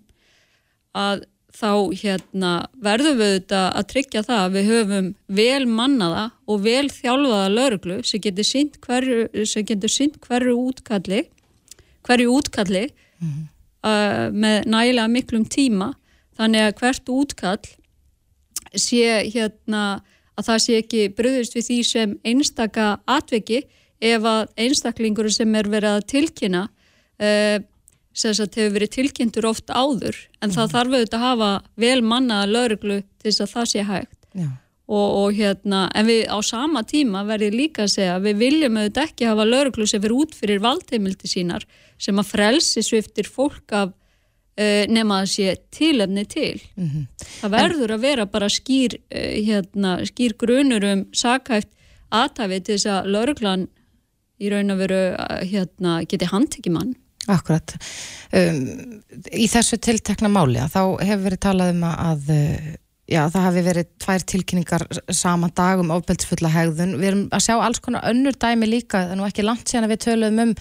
að þá hérna verðum við þetta að tryggja það að við höfum vel mannaða og vel þjálfaða lauruglu sem getur sínt hverju, sem getur sínt hverju útkalli hverju útkalli uh, með nægilega miklum tíma. Þannig að hvert útkall sé hérna að það sé ekki bröðust við því sem einstaka atveki ef að einstaklingur sem er verið að tilkynna uh, sem sagt hefur verið tilkynntur oft áður. En það þarf auðvitað að hafa vel mannaða lauruglu til þess að það sé hægt. Já. Og, og hérna en við á sama tíma verðum líka að segja að við viljum auðvitað ekki hafa lauruglu sem fyrir út fyrir valdheimildi sínar sem að frelsi sviftir fólk af uh, nema að sé tilefni til. Það verður að vera bara skýr uh, hérna, skýr grunur um sakhæft aðtæfi til þess að lauruglan í raun og veru hérna, geti handtekið mann. Akkurat. Um, í þessu tiltekna máli að þá hefur verið talað um að já, það hafi verið tvær tilkynningar sama dag um ofbeldsfulla hegðun. Við erum að sjá alls konar önnur dæmi líka, það er nú ekki langt síðan að við töluðum um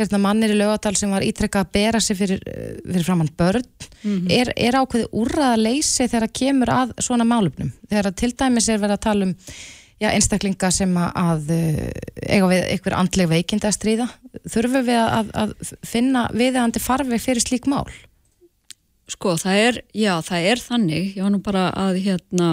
hérna, mannir í lögadal sem var ítrekka að bera sig fyrir, fyrir framann börn. Mm -hmm. er, er ákveði úrraða leysi þegar það kemur að svona málumnum? Þegar til dæmis er verið að tala um já, einstaklinga sem að uh, eiga við einhver andleg veikind að stríða þurfum við að, að finna viðeigandi farfi fyrir slík mál? Sko, það er, já, það er þannig, ég var nú bara að hérna,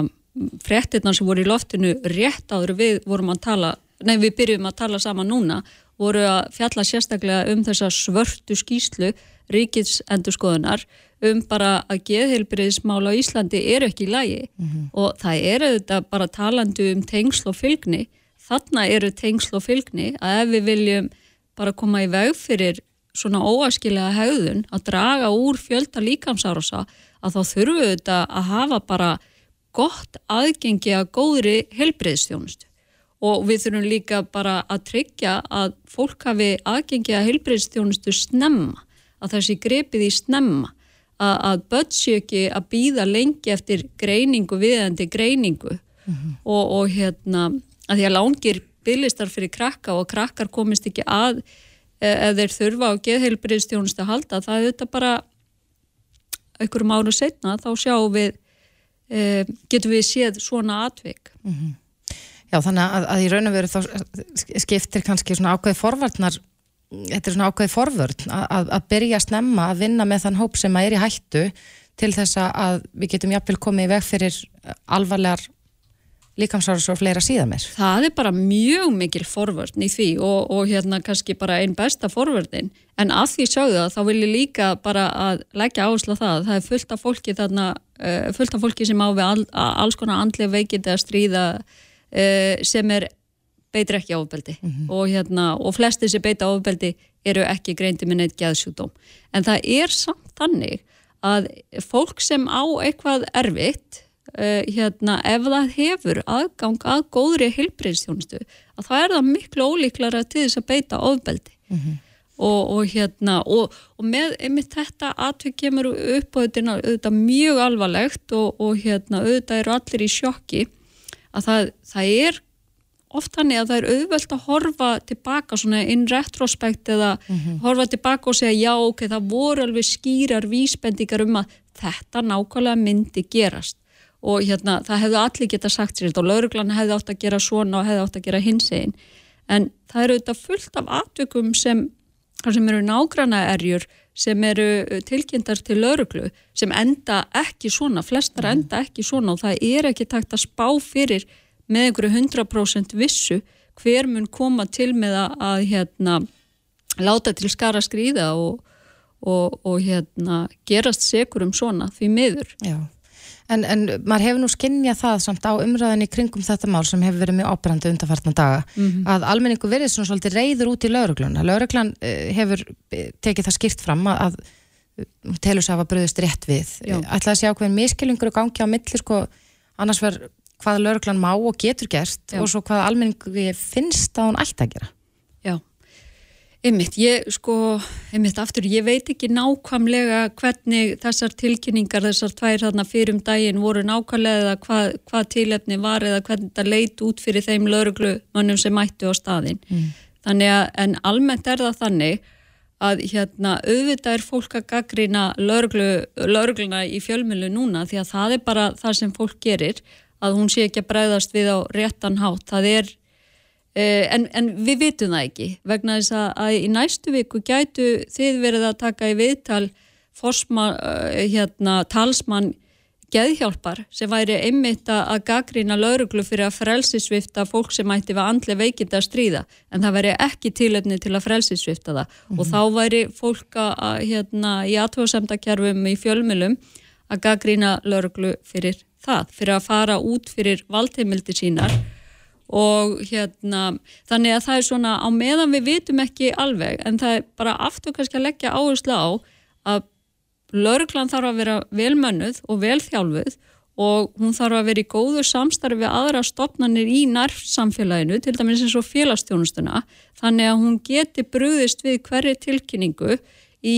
frettirna sem voru í loftinu rétt áður við vorum að tala, nei við byrjum að tala saman núna, voru að fjalla sérstaklega um þessa svörtu skýslu ríkits endurskoðunar um bara að geðheilbriðismál á Íslandi eru ekki í lagi. Mm -hmm. og það eru þetta bara talandi um tengsl og fylgni. Þarna eru tengsl og fylgni að ef við viljum bara koma í veg fyrir svona óaskilega haugðun að draga úr fjölda líkamsárosa að þá þurfum við þetta að hafa bara gott aðgengi að góðri heilbriðstjónustu og við þurfum líka bara að tryggja að fólk hafi aðgengi að heilbriðstjónustu snemma, að þessi grepið í snemma að, að börn séu ekki að býða lengi eftir greiningu, viðandi greiningu mm -hmm. og, og hérna að því að lángir byglistar fyrir krakka og krakkar komist ekki að e, ef þeir þurfa á geðheilbriðstjónust að halda, það er þetta bara einhverjum áru setna þá sjáum við e, getum við séð svona atvik mm -hmm. Já, þannig að, að í raun og veru þá skiptir kannski svona ákveði forvarnar þetta er svona ákveði forvörn að, að byrja að snemma að vinna með þann hóp sem að er í hættu til þess að við getum jafnvel komið í veg fyrir alvarlegar líkamsáras og fleira síðan mér. Það er bara mjög mikil forvörn í því og, og hérna kannski bara einn besta forvörnin en að því sögðu það þá vil ég líka bara að leggja áherslu á það það er fullt af fólki þarna uh, fullt af fólki sem á við all, alls konar andlega veikindi að stríða uh, sem er beitir ekki áfbeldi mm -hmm. og, hérna, og flesti sem beita áfbeldi eru ekki greindi með neitt geðsjúdóm. En það er samt þannig að fólk sem á eitthvað erfitt, uh, hérna, ef það hefur aðgang að góðri heilbreyðstjónustu, að það er það miklu ólíklara til þess að beita áfbeldi. Mm -hmm. Og, og hérna og, og með einmitt þetta aðtökk kemur upp og þetta er mjög alvarlegt og, og hérna auðvitað eru allir í sjokki að það, það er oft hann er að það er auðvelt að horfa tilbaka svona in retrospekt eða mm -hmm. horfa tilbaka og segja já ok, það voru alveg skýrar vísbendingar um að þetta nákvæmlega myndi gerast og hérna það hefðu allir geta sagt sér þetta og lauruglan hefði átt að gera svona og hefði átt að gera hins einn en það eru auðvitað fullt af atveikum sem, sem eru nágrana erjur sem eru tilkynntar til lauruglu sem enda ekki svona, flestar mhm. enda ekki svona og það er ekki takt að spá fyrir með einhverju 100% vissu hver mun koma til með að hérna, láta til skara skrýða og, og, og hérna, gerast segur um svona því miður. Já. En, en maður hefur nú skinnjað það samt á umræðinni kringum þetta mál sem hefur verið mjög ábyrgandi undarfartna daga mm -hmm. að almenningu verið svona svolítið reyður út í laurugluna. Lauruglan uh, hefur eh, tekið það skýrt fram að, að telur sér að hafa bröðist rétt við. Ætlaði að sjá hvernig miskilningur og gangi á milli sko annars verður hvað lauruglan má og getur gert Já. og svo hvað almenningu finnst að hún ætti að gera. Einmitt, ég sko, einmitt aftur, ég veit ekki nákvæmlega hvernig þessar tilkynningar, þessar tvær þarna fyrir um daginn voru nákvæmlega eða hvað, hvað tilefni var eða hvernig það leit út fyrir þeim lauruglumannum sem mættu á staðin. Mm. Þannig að, en almennt er það þannig að hérna auðvitað er fólk að gaggrýna laurugluna í fjölmjölu núna því að það er bara það sem fólk gerir að hún sé ekki að bræðast við á réttan hátt. Það er, en, en við vitum það ekki vegna þess að, að í næstu viku gætu þið verið að taka í viðtal forsma, eh, hérna, talsmann geðhjálpar sem væri einmitt að gaggrína lauruglu fyrir að frelsisvifta fólk sem ætti við andli veikind að stríða en það væri ekki tílefni til að frelsisvifta það mm -hmm. og þá væri fólk að hérna, í aðtóðsemdakjærfum í fjölmjölum að gaggrína lauruglu fyrir það fyrir að fara út fyrir valdheimildi sínar og hérna þannig að það er svona á meðan við vitum ekki alveg en það er bara aftur kannski að leggja áherslu á að lauruglan þarf að vera velmönnuð og velþjálfuð og hún þarf að vera í góðu samstarfi við aðra stopnarnir í nærsamfélaginu, til dæmis eins og félagstjónustuna, þannig að hún geti brúðist við hverju tilkynningu í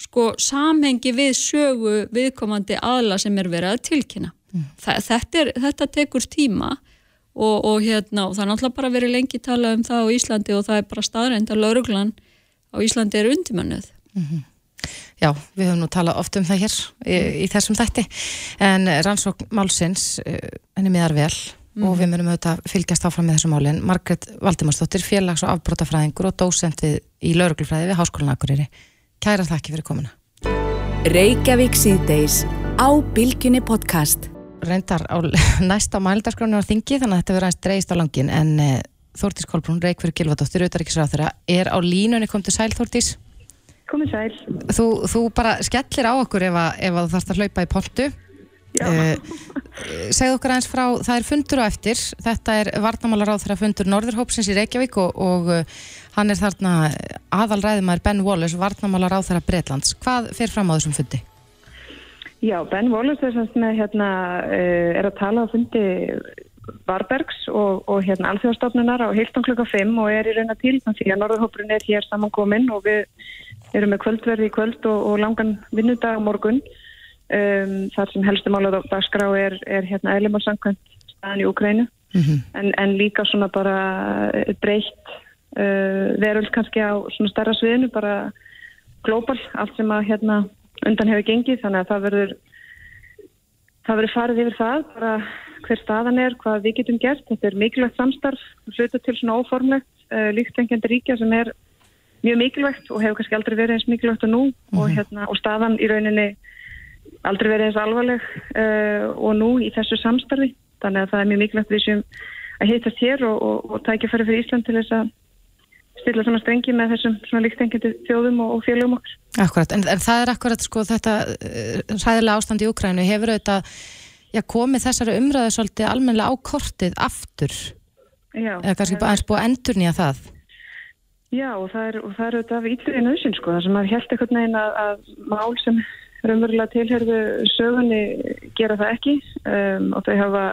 sko samhengi við sögu viðkomandi aðla sem er verið að tilkynna. Mm. Þetta, er, þetta tekur tíma og, og, hérna, og það er náttúrulega bara verið lengi talað um það á Íslandi og það er bara staðrænt að lauruglan á Íslandi er undimannuð. Mm -hmm. Já, við höfum nú talað oft um það hér í, í þessum þætti en rannsókn málsins henni eh, miðar vel mm -hmm. og við myndum auðvitað fylgjast áfram með þessum málinn. Margret Valdimarsdóttir, félags- og afbrótafræðingur og dósent við, í lauruglufræði við Háskólan Akureyri. Kæra þakki fyrir komuna. Reykjavík síðdeis á Bilginni podcast. Reyndar á [laughs] næsta mældarskránu á þingi þannig að þetta verður aðeins dreist á langin en uh, Þórtís Kolbrún, Reykjavík Gilvardóttir, auðvitaðriksráþurra, er á línunni, kom til sæl Þórtís? Komið sæl. Þú, þú bara skellir á okkur ef, að, ef að þú þarfst að hlaupa í poltu. Uh, segð okkur aðeins frá, það er fundur á eftir, þetta er varnamálar á þeirra fundur Norðurhópsins í Reykjavík og, og uh, hann er þarna aðalræðumæður Ben Wallace, varnamálar á þeirra Breitlands. Hvað fer fram á þessum fundi? Já, Ben Wallace er, með, hérna, uh, er að tala á fundi Varbergs og, og hérna, alþjóðastofnunar á Hilton klukka 5 og er í raun að til því að Norðurhópurinn er hér samankominn og við erum með kvöldverði í kvöld og, og langan vinnudag morgun um, þar sem helstu mála dagskrá er, er hérna eðlimarsankvæmt staðan í Ukrænu mm -hmm. en, en líka svona bara breytt uh, veröld kannski á svona starra sviðinu bara glóbal, allt sem að hérna undan hefur gengið þannig að það verður það verður farið yfir það bara hver staðan er, hvað við getum gert þetta er mikilvægt samstarf hluta til svona óformlegt uh, líktengjandi ríkja sem er mjög mikilvægt og hefur kannski aldrei verið eins mikilvægt og nú mm -hmm. og, mhm. hérna, og staðan í rauninni aldrei verið eins alvarleg uh, og nú í þessu samstarfi þannig að það er mjög mikilvægt við sem að hittast hér og, og, og tækja fyrir fyrir Ísland til þess að stilla svona strengi með þessum svona líkstengjandi þjóðum og félagum okkur. Akkurat, en, en það er akkurat sko þetta ræðilega uh, ástand í Ukrænu hefur auðvitað já, komið þessari umræðu svolítið almenlega á kortið aftur já, eða kannski bara eins búið að endur nýja það Já og það er, og það er auðvitað af ítlurinn auðsinn sko þar sem að held eitthvað neginn að, að mál sem raunverulega tilherðu sögunni gera það ekki um, og þau hafa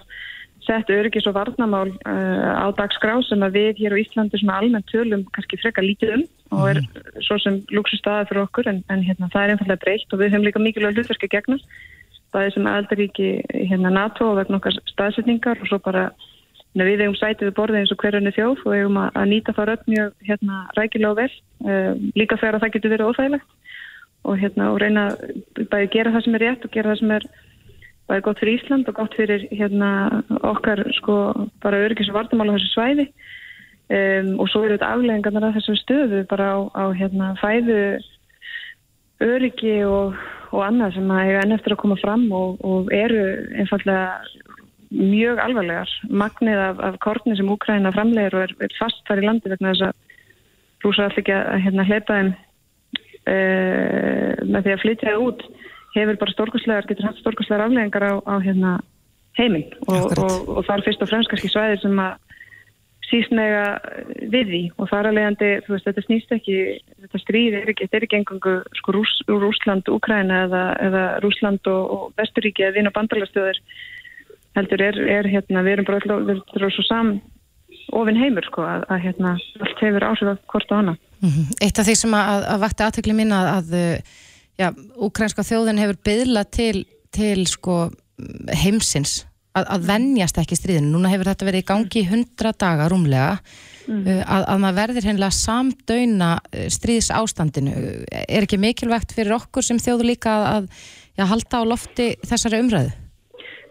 sett öryggis og varnamál uh, á dagskrá sem að við hér á Íslandi svona almennt tölum kannski freka lítið um og er mm. svo sem luxustaði fyrir okkur en, en hérna, það er einfallega breytt og við höfum líka mikilvæg hlutverki gegna bæði sem aðaldaríki hérna NATO og vegna okkar staðsetningar og svo bara við eigum sætið við borðið eins og hverjunni þjóð og eigum að, að nýta það mjög hérna, rækilega og vel uh, líka þegar það getur verið óþægilegt og, hérna, og reyna bæði gera það sem er rétt og gera það sem er bæði gott fyrir Ísland og gott fyrir hérna, okkar sko bara öryggis og vartamál á þessu svæði um, og svo eru þetta afleggingarnar af þessu stöðu bara á, á hérna fæðu öryggi og, og annað sem að eiga enn eftir að koma fram og, og eru einfallega mjög alvarlegar. Magnið af, af kortni sem Úkræna framlegir og er, er fast þar í landi vegna þess að rúsa allir ekki að hérna, hleypa þeim uh, með því að flytja það út hefur bara stórkoslegar, getur haft stórkoslegar afleggingar á, á hérna, heiminn. Og, og það er fyrst og fremst kannski svæðir sem að sísnega við því. Og þar að leiðandi, þú veist, þetta snýst ekki þetta stríði er ekki, þetta er ekki engangu sko Rús, Rúsland, Úkræna eða, eða Rúsland og, og Vesturíki eða vinn og bandalastöður heldur er, er hérna, við erum bara alltaf, við erum svo sam ofin heimur sko að, að hérna allt hefur áhrif að hvort á hana mm -hmm. Eitt af því sem að, að vakti aðtökli mín að, að já, úkrænska þjóðin hefur byðlað til, til sko heimsins að vennjast ekki stríðinu. Núna hefur þetta verið í gangi í hundra daga rúmlega mm. Uh, að, að maður verðir hennilega samdöyna uh, stríðs ástandinu. Er ekki mikilvægt fyrir okkur sem þjóðu líka að, að halda á lofti þessari umræðu?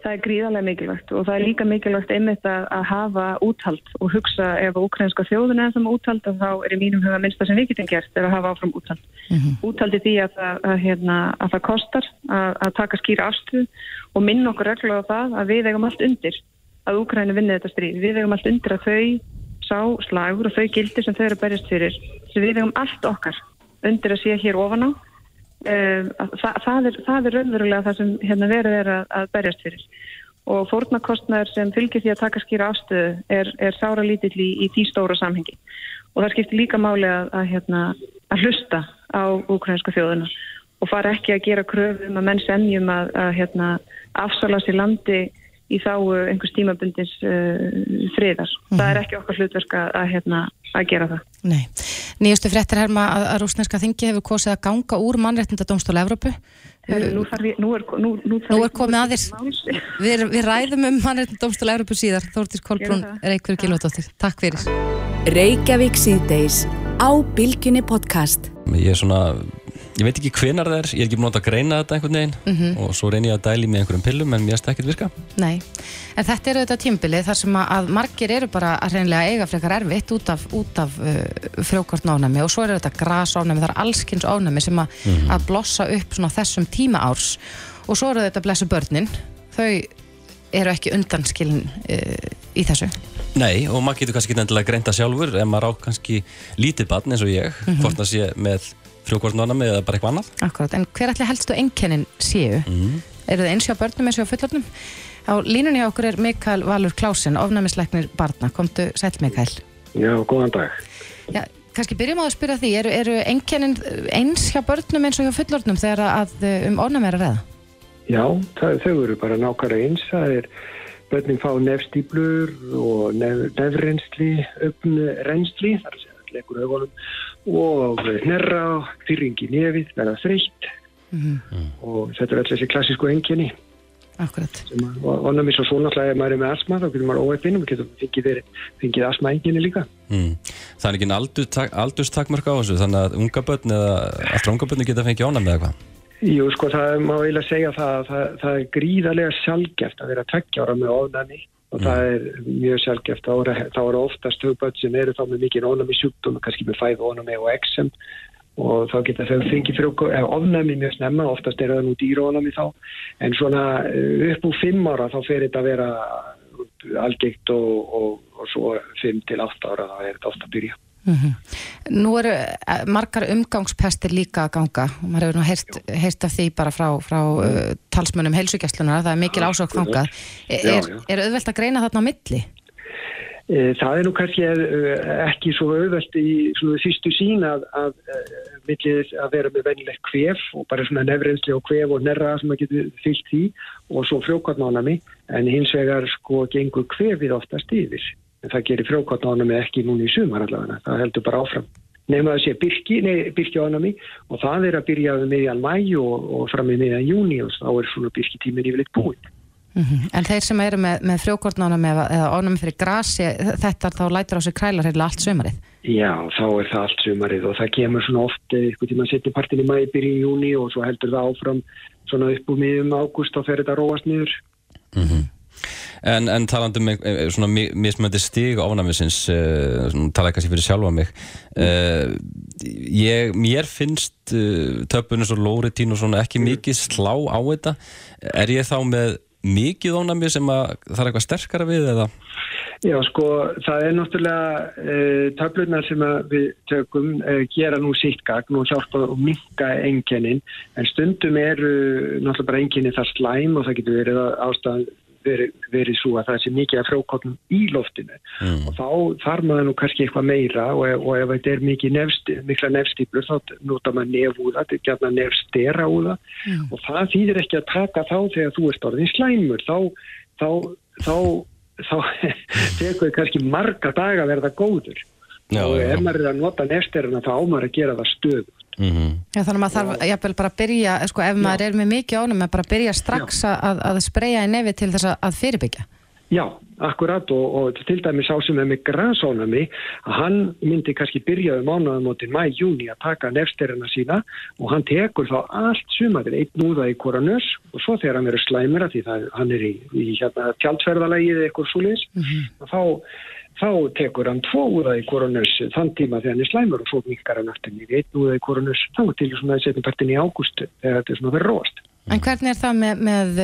Það er gríðarlega mikilvægt og það er líka mikilvægt einmitt að, að hafa úthald og hugsa ef ukrainska þjóðun er það með úthald þá er í mínum huga minnsta sem við getum gert er að hafa áfram úthald. Mm -hmm. Úthaldi því að, að, hérna, að það kostar að taka skýra afstuð og minna okkur reglulega á það að við eigum allt undir að Ukraina vinni þetta stríð. Við eigum allt undir að þau sá slagur og þau gildir sem þau eru berjast fyrir sem við eigum allt okkar undir að sé hér ofan á Um, það, það er, er raunverulega það sem hérna, verið er að, að berjast fyrir. Og fórnarkostnæður sem fylgir því að taka skýra ástöðu er, er sára lítill í, í því stóra samhengi. Og það skiptir líka máli að, að, hérna, að hlusta á ukrainska þjóðuna og fara ekki að gera kröfum að menn semjum að hérna, afsala sér landi í þá einhvers tímabundins uh, friðar. Það er ekki okkar hlutverk að, að, hérna, að gera það. Nei. Nýjustu fréttir herma að, að rúsneska þingi hefur kosið að ganga úr mannréttindadómstóla Evrópu. Heru, nú, ég, nú, er, nú, nú, er komið aðeins. [laughs] Við, við ræðum um mannréttindadómstóla Evrópu síðar. Þórtís Kolbrún, Reykjavík Gilvardóttir. Takk fyrir. Reykjavík síðdeis á Bilginni podcast. Ég er svona ég veit ekki hvenar það er, ég er ekki búin að greina þetta einhvern veginn mm -hmm. og svo reynir ég að dæli með einhverjum pillum en mér erst ekkert virka. Nei, en þetta eru þetta tímbilið þar sem að margir eru bara að reynlega eiga frekar erfitt út af, af uh, frjókvart náfnami og svo eru þetta grasofnami, það er allskynns ofnami sem að, mm -hmm. að blossa upp þessum tíma árs og svo eru þetta blessu börnin, þau eru ekki undanskilin uh, í þessu. Nei, og maður getur kannski ekki endilega greinta sjálfur ef maður á kannski lítið barn eins og ég, mm -hmm. hvort það sé með frjókvartnána eða bara eitthvað annað. Akkurat, en hver allir helstu enkennin séu? Mm. Eru það eins hjá börnum eins og fullornum? Á línunni á okkur er Mikael Valur Klásin, ofnæmisleiknir barna. Komdu sæl Mikael. Já, góðan dag. Já, kannski byrjum á að spyrja því, eru, eru enkennin eins hjá börnum eins og hjá fullornum þegar að um ofnæmi er að reða? Já, það, þau eru bara nákvæmlega eins. Það er börnin fá nefstýblur og nef, nefrensli, öfnrensli, þar er leikur auðvonum og hnerra, fyrringi nefið, verða þreytt mm -hmm. og þetta er alltaf þessi klassísku enginni. Akkurat. Og annað mér svo svo náttúrulega ef maður er með asma þá getur maður og við getum fengið, fengið asma enginni líka. Mm. Það er ekki en aldurstakmörk á þessu þannig að unga börn eða allra unga börn geta fengið ánæg með eitthvað? Jú, sko það má eiginlega segja það, það, það er gríðarlega sjálfgeft að vera tveggja ára með ofnæmi og það er mjög sjálfgeft þá eru oftast höfböld sem eru þá með mikið ónami sjúkdóm, kannski með fæð ónami og eksem og þá geta þau fengið ofnami mjög snemma oftast er það nú dýrónami þá. En svona eh, upp úr fimm ára þá fer þetta að vera algegt og, og, og svo fimm til átt ára þá er þetta ofta að byrja Mm -hmm. Nú eru eh, margar umgangspestir líka að ganga. Og maður hefur nú heyrt, heyrt af því bara frá, frá uh, talsmönnum heilsugjastlunar það er mikil ásók fangað er, er auðvelt að greina þarna á milli? E, það er nú kannski ekki svo auðvelt í sístu sín að, að, að, að vera með venilegt kvef og bara svona nefrensli og kvef og nerra sem maður getur fyllt í og svo frjókvartnánami en hins vegar sko gengur kvefið oftast yfir það gerir frjókvartnánami ekki núni í sumar allavega, það heldur bara áfram. Nefnum að það sé byrki, nei, byrki ánami og það er að byrja með meðjan mæ og, og fram með meðjan júni og þá er svona byrki tímin yfirleitt búin mm -hmm. En þeir sem eru með, með frjókvartnánami eða, eða ánami fyrir grasi þetta þá lætir á sig krælar heila allt sumarið? Já, þá er það allt sumarið og það kemur svona oft eitthvað tíma setni partin í mæ byrji í júni og svo heldur það áfram svona upp úr miðum ágúst og fer þetta róast niður. Mm -hmm. En, en talandu um svona mismöndi stig ofnæmisins, uh, tala ekki fyrir sjálfa mig. Uh, ég, mér finnst uh, töpunus og lóritín og svona ekki mikið slá á þetta. Er ég þá með mikið ofnæmi sem að það er eitthvað sterkara við eða? Já sko það er náttúrulega töflunar sem við tökum gera nú sitt gagn og hjálpa og minka enginnin en stundum eru náttúrulega bara enginni það slæm og það getur verið ástæðan verið, verið svo að það sé mikið af frjókotnum í loftinu. Mm. og þá þarf maður nú kannski eitthvað meira og, og ef þetta er mikið nefst, mikla nefstýplur þá nota maður nefúða, þetta er gætna nefstera úða mm. og það þýðir ekki að taka þá þegar þú ert orðin slæmur. Þá, þá, þá, þá [laughs] tekur þið kannski marga daga að verða góður. Já, og ef maður er að nota nefsterina þá ámar að gera það stöð Mm -hmm. Já, þannig að maður þarf jafnvel bara að byrja, sko, ef maður er með mikið ánum, að bara byrja strax að, að spreja í nefi til þess að fyrirbyggja. Já, akkurat og, og til dæmis á sem er með grænsónami að hann myndi kannski byrja um ánaðamótin mæ-júni að taka nefsterina sína og hann tekur þá allt sumaður, einn núða í koranus og svo þegar hann verður slæmira því það, hann er í, í hérna, tjáltferðalagið eitthvað súlis, mm -hmm. þá þá tekur hann tvo úða í koronus þann tíma þegar hann er slæmur og svo minkar hann aftur nýri einn úða í koronus þá til svona setjum partin í ágústu þegar þetta er svona verið róast. En hvernig er það með, með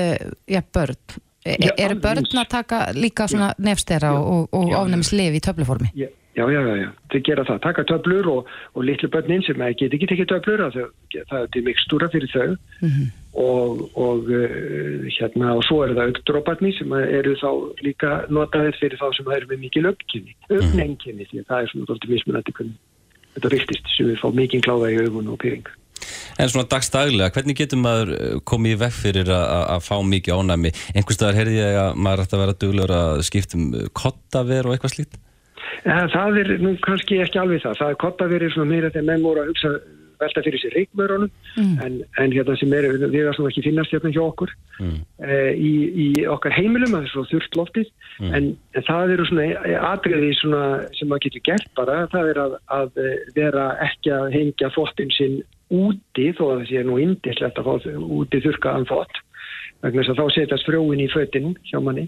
ja, börn? E já, eru börn að taka líka svona nefstera og, og ofnæmislefi í töfluformi? Já, Já, já, já, já, þau gera það, taka töflur og, og litlu börnin sem get ekki tekið töflur það, það er til mikstúra fyrir þau. Mm -hmm. og, og uh, hérna og svo eru það aukdróparni sem eru þá líka notaðið fyrir þá sem eru með mikið lögkinni, öfnenginni því það er svona mismunandi hvernig þetta riktist sem við fá mikið kláða í augun og pyrring. En svona dagstaglega, hvernig getur maður eh, komið í veg fyrir að- fá mikið ánæmi? Einhvers staðar heyrði ég að maður ætti að vera duglur að skipta um kottaver og eitthvað slíkt? Ja, það er nú kannski ekki alveg það. Það er kotta verið svona meira þegar menn voru að hugsa velta fyrir sér reikmörunum en, en hérna sem er, við erum svona ekki finnast hérna hjá okkur Mm. e, í, í okkar heimilum, það er svo þurft loftið en, en það eru svona atriði svona sem maður getur gert bara það er að, að eh, vera ekki að hengja þvottin sinn úti þó að það sé nú indislegt að fá úti þurrkaðan þvott vegna þess að þá setjast frjóin í fötin hjá manni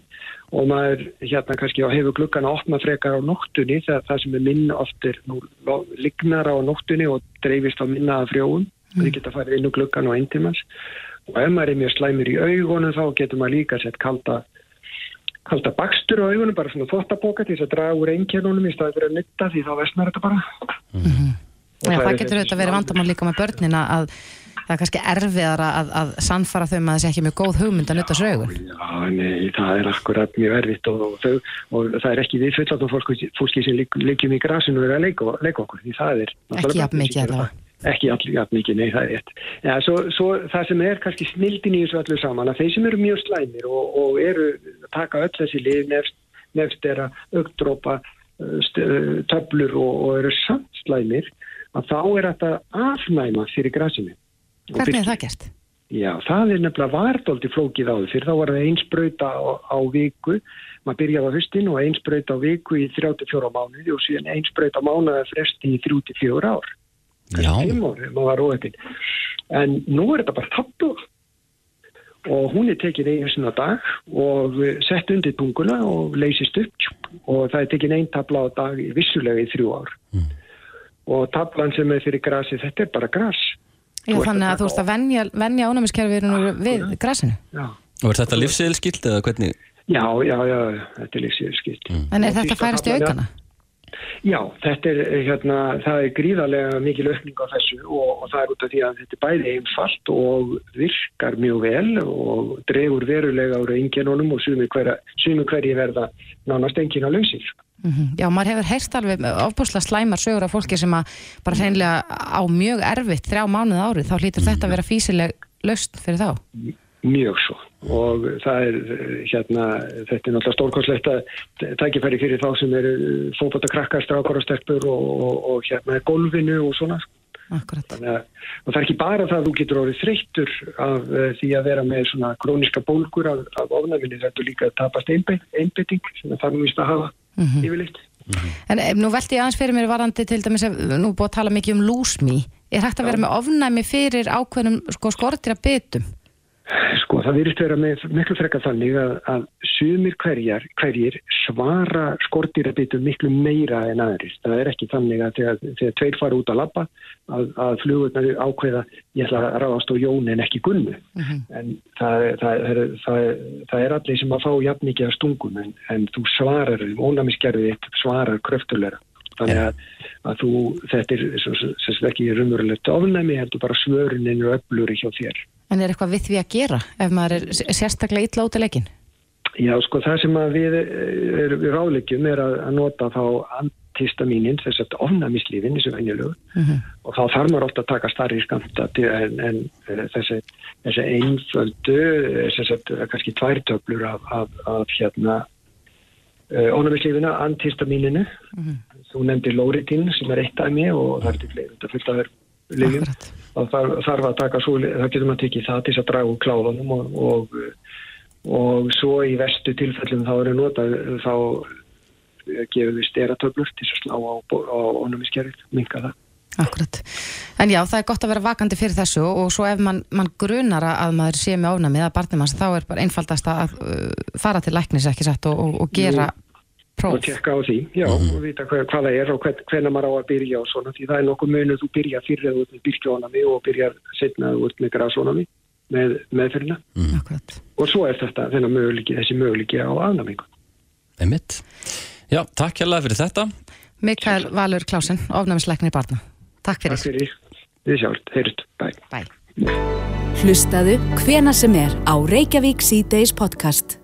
og maður hérna kannski á hefur gluggan að opna frekar á nóttunni þegar það sem er minn oft er nú lo- lignar á nóttunni og dreifist á minna af frjóum mm. þau geta farið inn á gluggan og eintimans og ef maður er mjög slæmur í augunum þá getur maður líka sett kalda kalda bakstur á augunum, bara svona þvottaboka til þess að draga úr einkernunum í staði fyrir að nutta því þá vestnar þetta bara. Og Já, það það getur auðvitað verið vandamál líka með börnina að það er kannski erfiðara að, að sannfara þau um að það sé ekki mjög góð hugmynd að nutta sögur. Já, nei, það er akkurat mjög erfitt og, og, þau, og það er ekki við fulláttum fólki, fólki sem ligg- liggjum í grasinu og er að leika, leika okkur, því það er Ekki jafn mikið allavega. Ekki allir mikið, nei, það er rétt. Já, svo, svo það sem er kannski snildin í þessu öllu saman, að þeir sem eru mjög slæmir og, og eru taka öll þessi lið, nefst, nefst er að augdrópa uh, uh, töflur og, og eru samt slæmir, að þá er þetta afnæma fyrir grasinu. Hvernig er það gert? Já, það er nefnilega vardóldi flókið áður fyrir þá var það einsbrauta á, á viku. Maður byrjaði á höstin og einsbrauta á viku í 34 mánuði og síðan einsbrauta mánuða fresti í 34 ár. Já. óöfin en nú er þetta bara tabla og hún er tekin einu sinna dag og eh, sett undir tunguna og leysist upp og það er tekin einn tabla á dag vissulega í þrjú ár. Og tablan sem er fyrir grasi þetta er bara gras Já, þannig að þú veist að venja, venja ánæmiskerfinu við grasinu. Já. Og er þetta livseðilskilt eða hvernig? Já, já, já, þetta er lífsýður skilt. En er þetta færast í aukana? Já, þetta er, eh, hérna, það er gríðarlega mikil aukning á þessu og, og það er út af því að þetta er bæði einfalt og virkar mjög vel og dregur verulega ára enginunum og sumi hverja, sumi hverji verða nánast engin á lausir. Mhm. Já, maður hefur heyrst alveg ofbúslega slæmar sögur af fólki sem að bara hreinlega á mjög erfitt þrjá mánuð árið, þá hlýtur þetta að vera físileg löst fyrir þá. Mjög svo og það er eh, hérna, þetta er náttúrulega stórkostlegt að tækifæri fyrir þá sem eru fókbóta krakkar, strákar og stelpur og, og, og hérna golfinu og svona. Akkurat. Þannig að það er ekki bara það að þú getur orðið þreyttur af uh, því að vera með svona króniska bólgur af, af ofnæminni þetta líka að tapast einbeitt, einbeitting sem það þarf nú víst að hafa yfirleitt. En eh, nú velti ég aðeins fyrir mér varandi til dæmis ef nú búið að tala mikið um lúsmi. Er hægt að vera með ofnæmi fyrir ákveðnum sko, skortira bitum? Sko það virðist vera með miklu frekar þannig að, að sumir hverjar, hverjir svara skortýrabitum miklu meira en aðrir. Það er ekki þannig að þegar, þegar tveir fara út að labba að, að flugurnar ákveða ég ætla að ráðast á Jón en ekki Gunnu. En það, það, er, það, það er allir sem að fá jafn mikið af stungum en, en þú svarar, ónæmiskerfið þitt svarar kröftulegra. Þannig að, að þú, þetta er svo, svo, svo, ekki raunverulegt ofnæmi, heldur bara svörunin og öfluri hjá þér. En er eitthvað við því að gera ef maður er sérstaklega illa út af leikin? Já, sko, það sem að við eh, erum við rálegjum er að, að nota þá antistamínin, þess að ofnæmislífin, þessu venjulegu, og þá þarf maður ofta að taka starri skamta en, en eh, þessi, þessi einföldu, eh, þess að kannski tvær töflur af, af, af hérna uh, ofnæmislífina, antistamíninu, þú nefndir lóritin sem er eitt dæmi og það er til fleiri, þetta fullt af þér lifin og þarf, þarf að taka svo, það getur maður tekið það til að draga úr kláðunum og, og, og svo í vestu tilfellum þá eru notað þá gefur við steratöflur til að slá á, á onumiskerfið, minka það. Akkurat. En já, það er gott að vera vakandi fyrir þessu og svo ef mann man grunar að maður sé með ofnæmið að barnum hans, þá er bara einfaldast að uh, fara til læknis ekki satt og, og, og gera próf. Og tjekka á því, já, og vita hvað, hvað það er og hvern, hvernig maður á að byrja og svona, því það er nokkuð munuð þú byrja fyrir að þú ert með byrkjónami og byrjar setna að þú ert með með meðfyrirna. Mm. Og svo er þetta þennan möguleiki, þessi möguleiki á afnæmingu. Einmitt. Já, takk hérlega fyrir þetta. Mikael Valur Klásen, ofnæmisleiknir barna. Takk fyrir. Takk fyrir. Við sjáum, heyrut, bæ. Bæ. Hlustaðu hvena sem er á Reykjavík C-Days podcast.